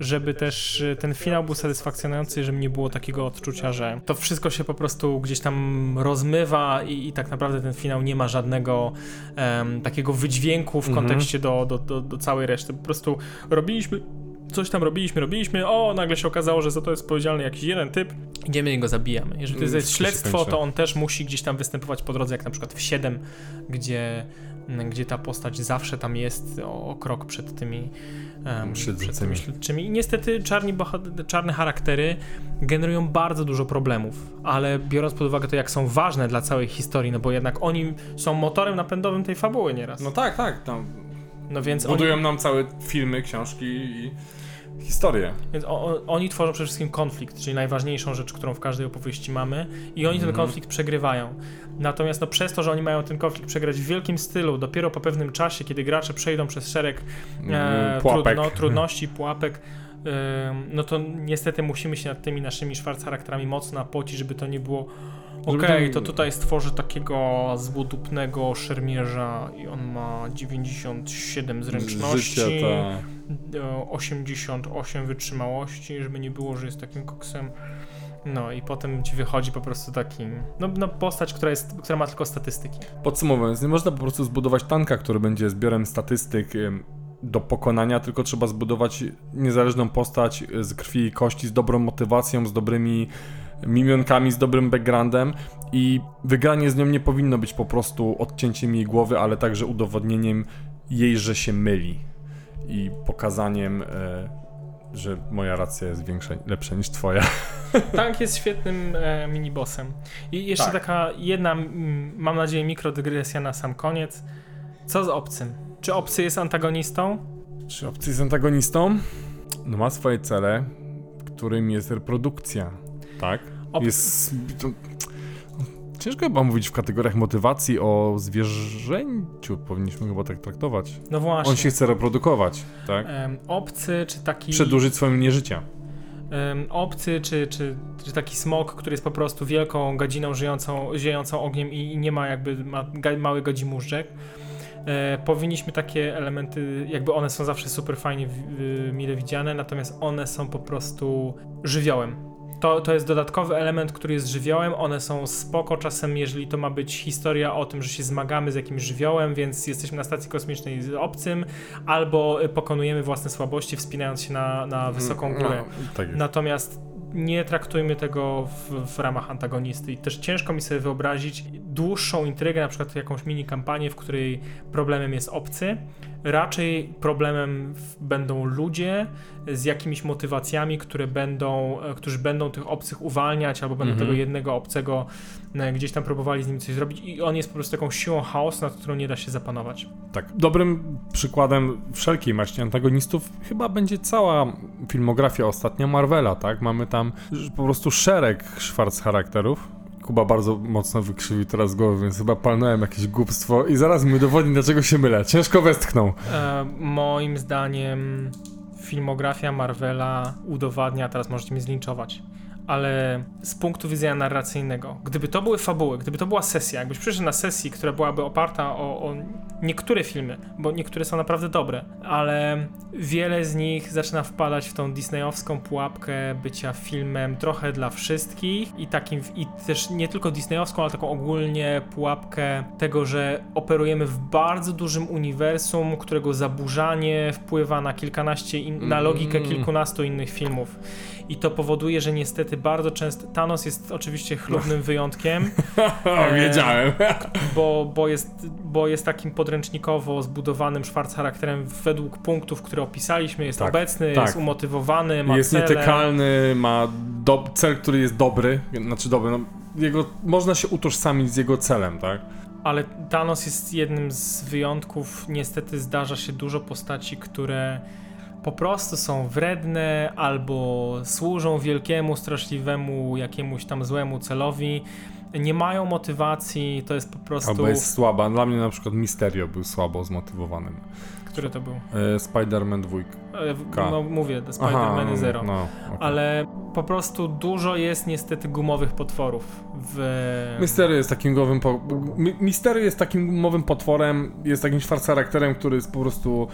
Żeby też e, ten finał był satysfakcjonujący, żeby nie było takiego odczucia, że to wszystko się po prostu gdzieś tam rozmywa i, i tak naprawdę ten finał nie ma żadnego em, takiego wydźwięku w Mhm. kontekście do, do, do, do całej reszty. Po prostu robiliśmy coś tam robiliśmy, robiliśmy, o, nagle się okazało, że za to jest odpowiedzialny jakiś jeden typ, idziemy i go zabijamy. Jeżeli to jest śledztwo, to on też musi gdzieś tam występować po drodze, jak na przykład w 7, gdzie, gdzie ta postać zawsze tam jest o, o krok przed tymi, em, przed tymi śledczymi. I niestety czarni czarne charaktery generują bardzo dużo problemów, ale biorąc pod uwagę to, jak są ważne dla całej historii, no bo jednak oni są motorem napędowym tej fabuły nieraz. No tak, tak. Tam No więc oni, budują nam całe filmy, książki i historię. Więc o, o, oni tworzą przede wszystkim konflikt, czyli najważniejszą rzecz, którą w każdej opowieści mamy, i oni ten Mhm. konflikt przegrywają. Natomiast no, przez to, że oni mają ten konflikt przegrać w wielkim stylu, dopiero po pewnym czasie, kiedy gracze przejdą przez szereg e, Pułapek. Trudno, [LAUGHS] trudności, pułapek, e, no to niestety musimy się nad tymi naszymi charakterami mocno napocić, żeby to nie było okej, ten- to tutaj stworzę takiego złodupnego szermierza i on ma 97 zręczności. Życie, ta... e, 88 wytrzymałości, żeby nie było, że jest takim koksem. No i potem ci wychodzi po prostu taki, no, no postać, która, jest, która ma tylko statystyki. Podsumowując, nie można po prostu zbudować tanka, który będzie zbiorem statystyk do pokonania, tylko trzeba zbudować niezależną postać z krwi i kości, z dobrą motywacją, z dobrymi minionkami, z dobrym backgroundem i wygranie z nią nie powinno być po prostu odcięciem jej głowy, ale także udowodnieniem jej, że się myli i pokazaniem, e, że moja racja jest większa, lepsza niż twoja. [LAUGHS] Tank jest świetnym e, minibossem. I jeszcze Tak. taka jedna, mam nadzieję, mikrodygresja na sam koniec. Co z obcym? Czy obcy jest antagonistą? Czy obcy jest antagonistą? No ma swoje cele, którym jest reprodukcja, tak? Ob- Jest... Ciężko chyba mówić w kategoriach motywacji o zwierzęciu, powinniśmy chyba tak traktować. No właśnie. On się chce reprodukować, tak? Em, obcy, czy taki... Przedłużyć swoją linię życia. em, obcy, czy, czy, czy taki smok, który jest po prostu wielką gadziną żyjącą, ziejącą ogniem i, i nie ma jakby ma ga, mały gadzimóżdżek. E, powinniśmy takie elementy, jakby one są zawsze super fajnie, w- y, mile widziane, natomiast one są po prostu żywiołem. To, to jest dodatkowy element, który jest żywiołem. One są spoko czasem, jeżeli to ma być historia o tym, że się zmagamy z jakimś żywiołem, więc jesteśmy na stacji kosmicznej z obcym, albo y, pokonujemy własne słabości, wspinając się na, na wysoką górę. No, tak. Natomiast nie traktujmy tego w, w ramach antagonisty. I też ciężko mi sobie wyobrazić dłuższą intrygę, na przykład jakąś mini kampanię, w której problemem jest obcy. Raczej problemem będą ludzie z jakimiś motywacjami, które będą, e, którzy będą tych obcych uwalniać, albo będą Mhm. tego jednego obcego e, gdzieś tam próbowali z nim coś zrobić. I on jest po prostu taką siłą chaosu, nad którą nie da się zapanować. Tak. Dobrym przykładem wszelkiej maści antagonistów chyba będzie cała filmografia ostatnia Marvela, tak? Mamy tam po prostu szereg szwarc charakterów. Kuba bardzo mocno wykrzywił teraz głowę, więc chyba palnąłem jakieś głupstwo i zaraz mi udowodni, dlaczego się mylę. Ciężko westchnął. E, moim zdaniem filmografia Marvela udowadnia, teraz możecie mnie zlinczować, ale z punktu widzenia narracyjnego, gdyby to były fabuły, gdyby to była sesja, jakbyś przyszedł na sesji, która byłaby oparta o, o niektóre filmy, bo niektóre są naprawdę dobre, ale wiele z nich zaczyna wpadać w tą disneyowską pułapkę bycia filmem trochę dla wszystkich i takim, i też nie tylko disneyowską, ale taką ogólnie pułapkę tego, że operujemy w bardzo dużym uniwersum, którego zaburzanie wpływa na kilkanaście, in, na logikę Mm. kilkunastu innych filmów. I to powoduje, że niestety bardzo często Thanos jest oczywiście chlubnym wyjątkiem, O, [LAUGHS] wiedziałem. bo, bo, jest, bo jest takim podręcznikowo zbudowanym szwarc charakterem według punktów, które opisaliśmy, jest Tak, obecny, tak. jest umotywowany, ma jest cele. nietykalny, ma do, cel, który jest dobry, znaczy dobry, no, jego, można się utożsamić z jego celem, tak? Ale Thanos jest jednym z wyjątków. Niestety zdarza się dużo postaci, które po prostu są wredne albo służą wielkiemu, straszliwemu, jakiemuś tam złemu celowi. Nie mają motywacji, to jest po prostu. Albo jest słaba. Dla mnie na przykład Mysterio był słabo zmotywowanym. Który to był? E, Spider-Man 2. E. No mówię, Spider-Man Zero. No, okej. Ale po prostu dużo jest niestety gumowych potworów w. Mysterio jest takim gumowym po... Mi- Mysterio jest takim gumowym potworem, jest takim charakterem, który jest po prostu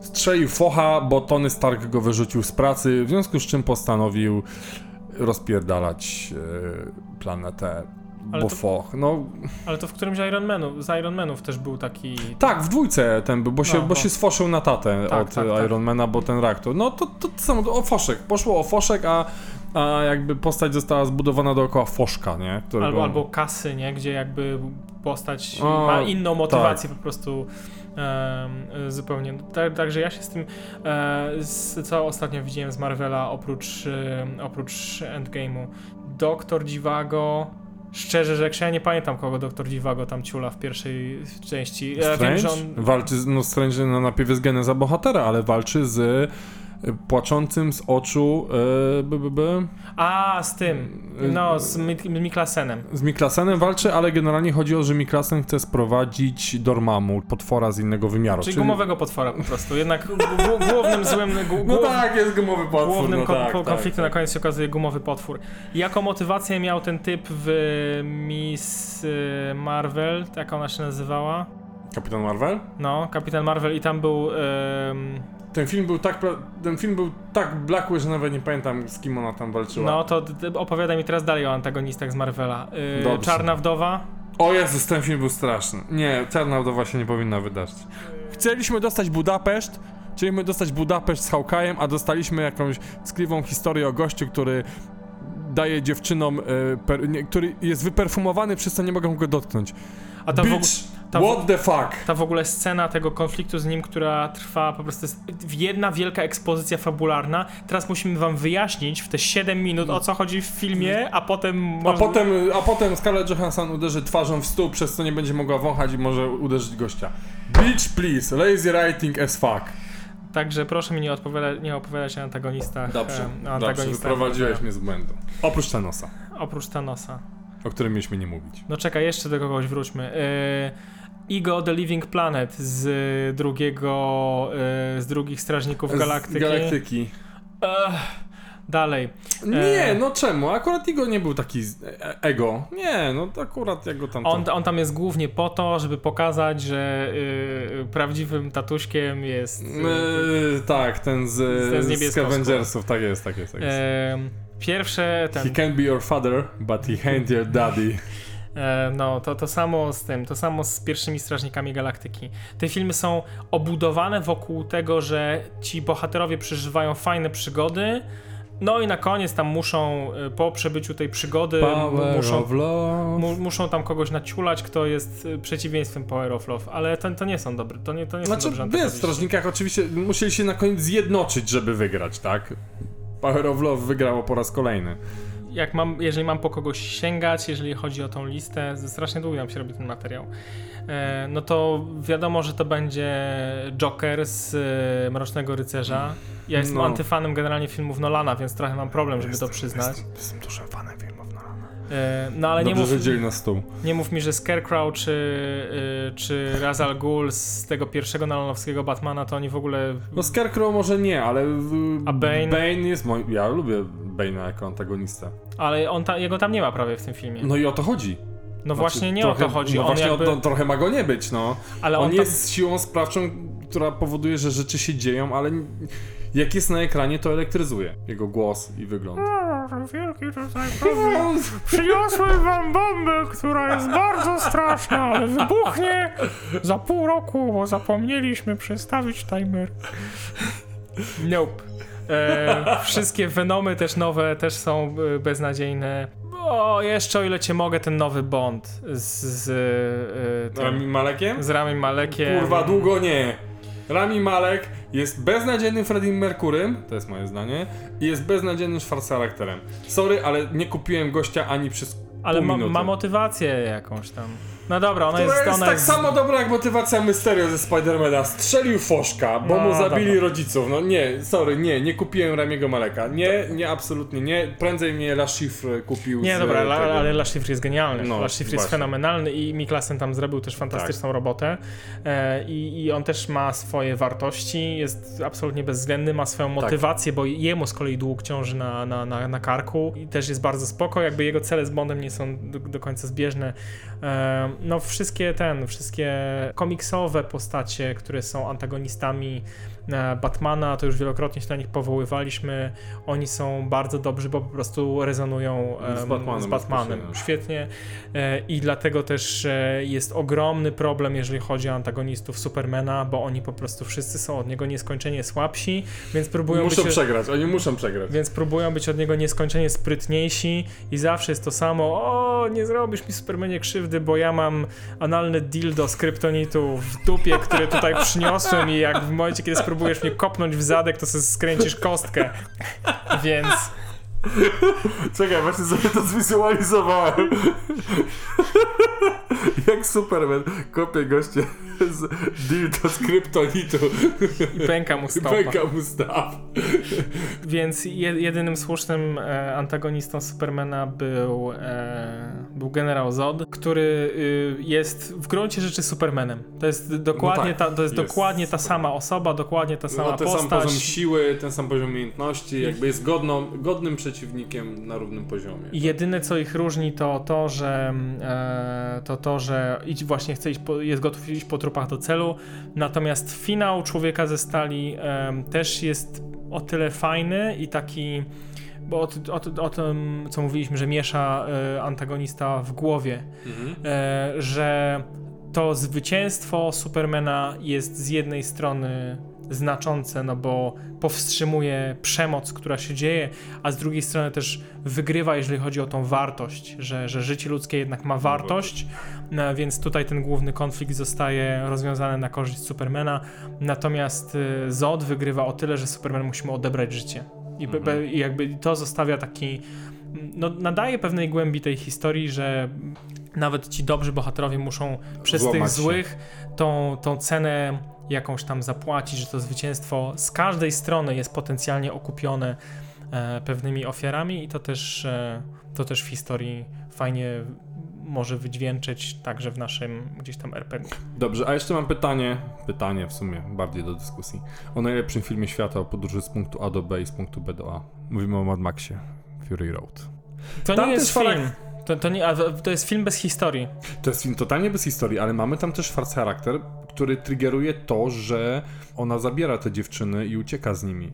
strzelił focha, bo Tony Stark go wyrzucił z pracy, w związku z czym postanowił rozpierdalać e, planetę. Ale bo to- foch. No Ale to w którymś Iron Manu, z Iron Manów też był taki. tak, w dwójce ten był, bo się, No, bo bo- się sfoszył na tatę Tak, od tak, tak. Ironmana, bo ten reaktor. No to, to, to samo, o foszek. Poszło o foszek, a, a jakby postać została zbudowana dookoła foszka, nie? Którego... Albo, albo kasy, nie? Gdzie jakby postać ma inną motywację tak. po prostu zupełnie. Tak, także ja się z tym, e, z, co ostatnio widziałem z Marvela oprócz, e, oprócz Endgame'u, Doktor Dziwago. Szczerze rzekł, ja nie pamiętam kogo Doktor Dziwago tam ciula w pierwszej części. Ja Strange? wiem, że on, Walczy, z- no Strange no, najpierw jest geneza bohatera, ale walczy z płaczącym z oczu y, b, b, b, A, z tym. No, z Mik- Miklasenem. z Miklasenem walczy, ale generalnie chodzi o, że Miklasen chce sprowadzić Dormammu, potwora z innego wymiaru. Czyli gumowego potwora po prostu. Jednak głównym złym. No tak, jest gumowy potwór, Głównym no tak, ko- tak, konfliktem tak. na koniec się okazuje gumowy potwór. Jaką motywację miał ten typ w Miss y, Marvel, tak jak ona się nazywała? Kapitan Marvel? No, Kapitan Marvel i tam był... ym, Ten film był tak, ten film był tak blakły, że nawet nie pamiętam z kim ona tam walczyła. no to opowiadaj mi teraz dalej o antagonistach z Marvela. Y, Dobrze. Czarna Wdowa. O Jezus, ten film był straszny. Nie, Czarna Wdowa się nie powinna wydarzyć. Chcieliśmy dostać Budapeszt, chcieliśmy dostać Budapeszt z Hawkeye'em, a dostaliśmy jakąś skliwą historię o gościu, który daje dziewczynom, e, per, nie, który jest wyperfumowany, przez co nie mogą go dotknąć. A ta w, ogóle, Bitch, ta, what the fuck? ta w ogóle scena tego konfliktu z nim, która trwa po prostu jest jedna wielka ekspozycja fabularna. Teraz musimy wam wyjaśnić w te 7 minut o co chodzi w filmie, a potem... A potem, a potem Scarlett Johansson uderzy twarzą w stół, przez co nie będzie mogła wąchać i może uderzyć gościa. Bitch, please, lazy writing as fuck. Także proszę mi nie, odpowiadać, nie opowiadać o antagonistach. Dobrze, em, o dobrze, antagonistach wyprowadziłeś mnie z błędu. Oprócz Thanosa, Oprócz Thanosa. O którym mieliśmy nie mówić. No czekaj, jeszcze do kogoś wróćmy. Yy, Ego The Living Planet z drugiego, yy, z drugich Strażników Galaktyki. Z Galaktyki. Ech, dalej. Nie, E. no czemu? Akurat Igo nie był taki z- e- ego. Nie, no to akurat jak go tam... On, on tam jest głównie po to, żeby pokazać, że yy, prawdziwym tatuśkiem jest... Yy, tak, ten z, z z, niebieską Scavengersów, tak jest, tak jest. Tak jest. Pierwsze ten. He can be your father, but he ain't your daddy. [LAUGHS] E, no, to, to samo z tym, to samo z pierwszymi Strażnikami Galaktyki. Te filmy są obudowane wokół tego, że ci bohaterowie przeżywają fajne przygody, no i na koniec tam muszą, e, po przebyciu tej przygody, muszą, mu, muszą tam kogoś naciulać, kto jest e, przeciwieństwem Power of Love, ale to, to nie są dobre, to nie, to nie Znaczy, są dobrze wiesz, w. Strażnikach oczywiście musieli się na koniec zjednoczyć, żeby wygrać, tak? Power of Love wygrało po raz kolejny. jak mam, jeżeli mam po kogoś sięgać, jeżeli chodzi o tą listę, strasznie długo nam się robi ten materiał, e, no to wiadomo, że to będzie Joker z e, Mrocznego Rycerza. Ja jestem No. antyfanem generalnie filmów Nolana, więc trochę mam problem, żeby to Jestem- przyznać. Jestem, jestem dużym fanem no ale nie Dobrze, mów, że na stół. nie mów mi, że Scarecrow czy, e, czy Ra's al Ghul z tego pierwszego Nolanowskiego Batmana, to oni w ogóle... No Scarecrow może nie, ale... w- A Bane? Bane jest mój... Ja lubię Bane'a jako antagonista. Ale on ta, jego tam nie ma prawie w tym filmie. No, No i o to chodzi. Znaczy, właśnie nie trochę, o to chodzi. No on właśnie jakby, o to, trochę ma go nie być, no. ale on on tam- jest siłą sprawczą, która powoduje, że rzeczy się dzieją, ale jak jest na ekranie, to elektryzuje. Jego głos i wygląd. Wielki tutaj problem. Przyniosłem wam bombę, która jest bardzo straszna, ale wybuchnie za pół roku, bo zapomnieliśmy przestawić timer. Nope. E, wszystkie Venomy też nowe też są e, beznadziejne. O, jeszcze o ile cię mogę, ten nowy Bond z, z, e, tym, Malekiem? z Rami Malekiem. Kurwa, długo nie. Rami Malek jest beznadziejnym Freddie Mercurym, to jest moje zdanie, i jest beznadziejnym charakterem. Sorry, ale nie kupiłem gościa ani przez Ale pół ma, minuty. ma motywację jakąś tam. No dobra, ona jest, jest ona tak jest samo dobra jak motywacja Mysterio ze Spidermana. Strzelił foszka, bo No, mu zabili dobra. rodziców. No nie, sorry, nie, nie kupiłem Ramiego Maleka. Nie, nie, absolutnie nie. Prędzej mnie La Chiffre kupił Nie, z dobra, la, tego. ale Lashifr jest genialny. No, Lashifr jest właśnie. fenomenalny i Miklasen tam zrobił też fantastyczną robotę. E, i, I on też ma swoje wartości, jest absolutnie bezwzględny, ma swoją motywację, bo jemu z kolei dług ciąży na, na, na, na karku i też jest bardzo spoko. Jakby jego cele z Bondem nie są do, do końca zbieżne. E, no, wszystkie ten, wszystkie komiksowe postacie, które są antagonistami Batmana, to już wielokrotnie się na nich powoływaliśmy. Oni są bardzo dobrzy, bo po prostu rezonują Z em, Batmanem z Batmanem. Świetnie. E, I dlatego też e, jest ogromny problem, jeżeli chodzi o antagonistów Supermana, bo oni po prostu wszyscy są od niego nieskończenie słabsi, więc próbują Muszą być... przegrać, oni muszą przegrać. Więc próbują być od niego nieskończenie sprytniejsi i zawsze jest to samo. O, nie zrobisz mi Supermanie krzywdy, bo ja mam analny dildo z kryptonitu w dupie, który tutaj [LAUGHS] przyniosłem i jak w momencie, kiedy spróbujesz mnie kopnąć w zadek, to sobie skręcisz kostkę. Więc [LAUGHS] Czekaj, właśnie sobie to zwizualizowałem. [LAUGHS] Jak Superman kopie goście z dildo z kryptonitu i pęka mu i stopa. pęka mu staw. Więc je, jedynym słusznym e, antagonistą Supermana był, e, był generał Zod, który y, jest w gruncie rzeczy Supermanem. To jest dokładnie, No tak, ta, to jest jest dokładnie ta sama osoba, dokładnie ta sama Ma ten sam postać. poziom siły, ten sam poziom umiejętności, jakby jest godną, godnym przeciwnikiem na równym poziomie. I Jedyne co ich różni to to, że e, to to, że idź właśnie chce iść po, jest gotów iść po trupach do celu. Natomiast finał człowieka ze stali em, też jest o tyle fajny i taki bo o, o, o tym, co mówiliśmy, że miesza e, antagonista w głowie, Mhm. e, że to zwycięstwo Supermana jest z jednej strony znaczące, no bo powstrzymuje przemoc, która się dzieje, a z drugiej strony też wygrywa, jeżeli chodzi o tą wartość, że, że życie ludzkie jednak ma wartość, no, więc tutaj ten główny konflikt zostaje rozwiązany na korzyść Supermana, natomiast y, Zod wygrywa o tyle, że Superman musi mu odebrać życie. I, be, i jakby to zostawia taki, no nadaje pewnej głębi tej historii, że nawet ci dobrzy bohaterowie muszą przez Złamać tych złych tą, tą cenę jakąś tam zapłacić, że to zwycięstwo z każdej strony jest potencjalnie okupione e, pewnymi ofiarami i to też, e, to też w historii fajnie może wydźwięczyć także w naszym gdzieś tam RPG. Dobrze, a jeszcze mam pytanie, pytanie w sumie, bardziej do dyskusji, o najlepszym filmie świata o podróży z punktu A do B i z punktu B do A. Mówimy o Mad Maxie, Fury Road. To Tam nie jest film. To, to, nie, a to jest film bez historii. To jest film totalnie bez historii, ale mamy tam też farce charakter, który triggeruje to, że ona zabiera te dziewczyny i ucieka z nimi.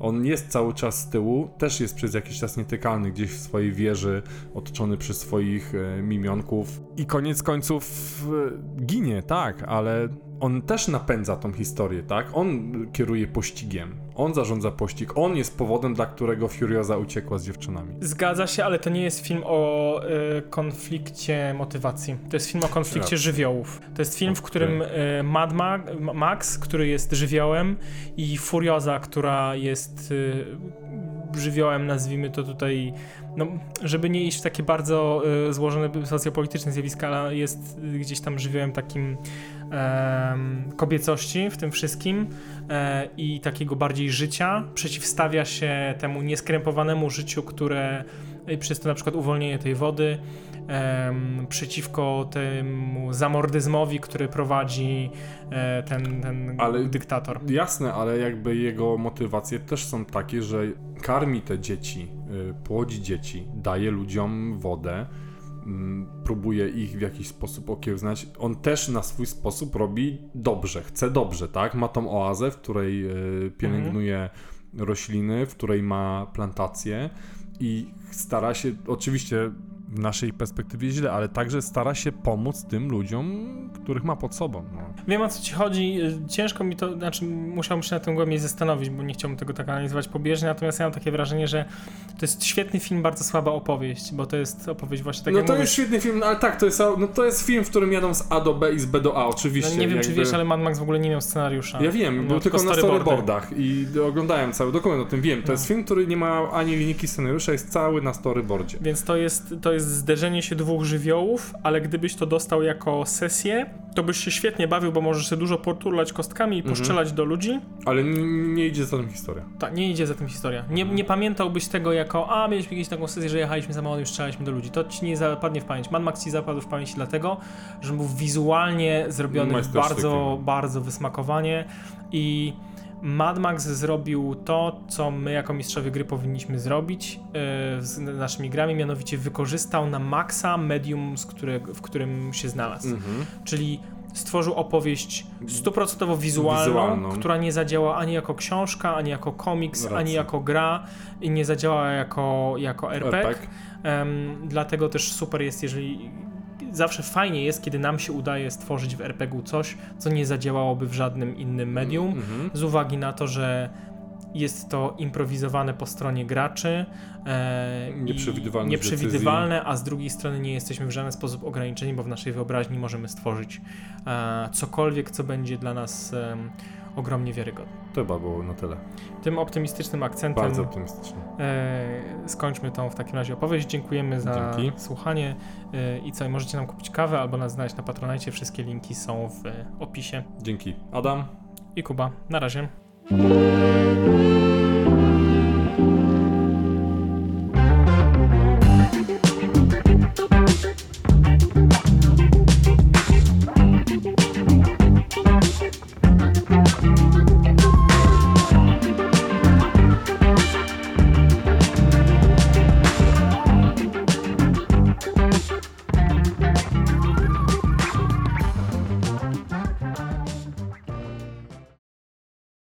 On jest cały czas z tyłu, też jest przez jakiś czas nietykalny gdzieś w swojej wieży, otoczony przez swoich e, mimionków. I koniec końców e, ginie, tak, ale on też napędza tą historię, tak? On kieruje pościgiem, on zarządza pościg, on jest powodem, dla którego Furioza uciekła z dziewczynami. Zgadza się, ale to nie jest film o y, konflikcie motywacji. To jest film o konflikcie Racja. żywiołów. To jest film, w którym y, Mad Ma Ma- Max, który jest żywiołem i Furioza, która jest y, żywiołem, nazwijmy to tutaj, no, żeby nie iść w takie bardzo y, złożone socjopolityczne zjawiska, ale jest y, gdzieś tam żywiołem takim kobiecości w tym wszystkim e, i takiego bardziej życia, przeciwstawia się temu nieskrępowanemu życiu, które i przez to na przykład uwolnienie tej wody przeciwko temu zamordyzmowi, który prowadzi e, ten, ten Ale- dyktator. Jasne, ale jakby jego motywacje też są takie, że karmi te dzieci, y, płodzi dzieci, daje ludziom wodę, mm, próbuje ich w jakiś sposób okiełznać. On też na swój sposób robi dobrze, chce dobrze, tak? Ma tą oazę, w której y, pielęgnuje rośliny, w której ma plantacje i stara się, oczywiście w naszej perspektywie źle, ale także stara się pomóc tym ludziom, których ma pod sobą. No. Wiem o co ci chodzi. Ciężko mi to, znaczy musiałbym się na tym głębiej zastanowić, bo nie chciałbym tego tak analizować pobieżnie, natomiast ja mam takie wrażenie, że to jest świetny film, bardzo słaba opowieść, bo to jest opowieść właśnie tak no jak to mówisz, jest świetny film, no ale tak, to jest, no to jest film, w którym jadą z A do B i z B do A, oczywiście. No nie wiem, czy jakby- wiesz, ale Mad Max w ogóle nie miał scenariusza. Ja wiem, Miał był tylko na storyboardy. storyboardach i oglądałem cały dokument o tym, wiem. To No. jest film, który nie ma ani linijki scenariusza, jest cały na storyboardzie. Więc to jest, to jest zderzenie się dwóch żywiołów, ale gdybyś to dostał jako sesję, to byś się świetnie bawił, bo możesz sobie dużo poturlać kostkami i poszczelać do ludzi. Ale nie idzie za tym historia. Tak, nie idzie za tym historia. Nie, nie pamiętałbyś tego jako, a mieliśmy jakąś taką sesję, że jechaliśmy samochodem i strzelaliśmy do ludzi. To ci nie zapadnie w pamięć. Mad Max ci zapadł w pamięć dlatego, że był wizualnie zrobiony bardzo, bardzo wysmakowanie i Mad Max zrobił to, co my jako mistrzowie gry powinniśmy zrobić yy, z naszymi grami, mianowicie wykorzystał na maksa medium, którego, w którym się znalazł. Mhm. Czyli stworzył opowieść stuprocentowo wizualną, Wizualną. która nie zadziała ani jako książka, ani jako komiks, Racja. ani jako gra i nie zadziała jako, jako RPG. Em, dlatego też super jest, jeżeli zawsze fajnie jest, kiedy nam się udaje stworzyć w RPG coś, co nie zadziałałoby w żadnym innym medium, Mhm. z uwagi na to, że jest to improwizowane po stronie graczy. E, i Nieprzewidywalność nieprzewidywalne, a z drugiej strony nie jesteśmy w żaden sposób ograniczeni, bo w naszej wyobraźni możemy stworzyć e, cokolwiek, co będzie dla nas em, ogromnie wiarygodne. To chyba było na tyle. Tym optymistycznym akcentem Bardzo optymistycznie. e, skończmy tą w takim razie opowieść. Dziękujemy za Dzięki. słuchanie e, i co, możecie nam kupić kawę albo nas znaleźć na Patronite. Wszystkie linki są w opisie. Dzięki. Adam. I Kuba, na razie.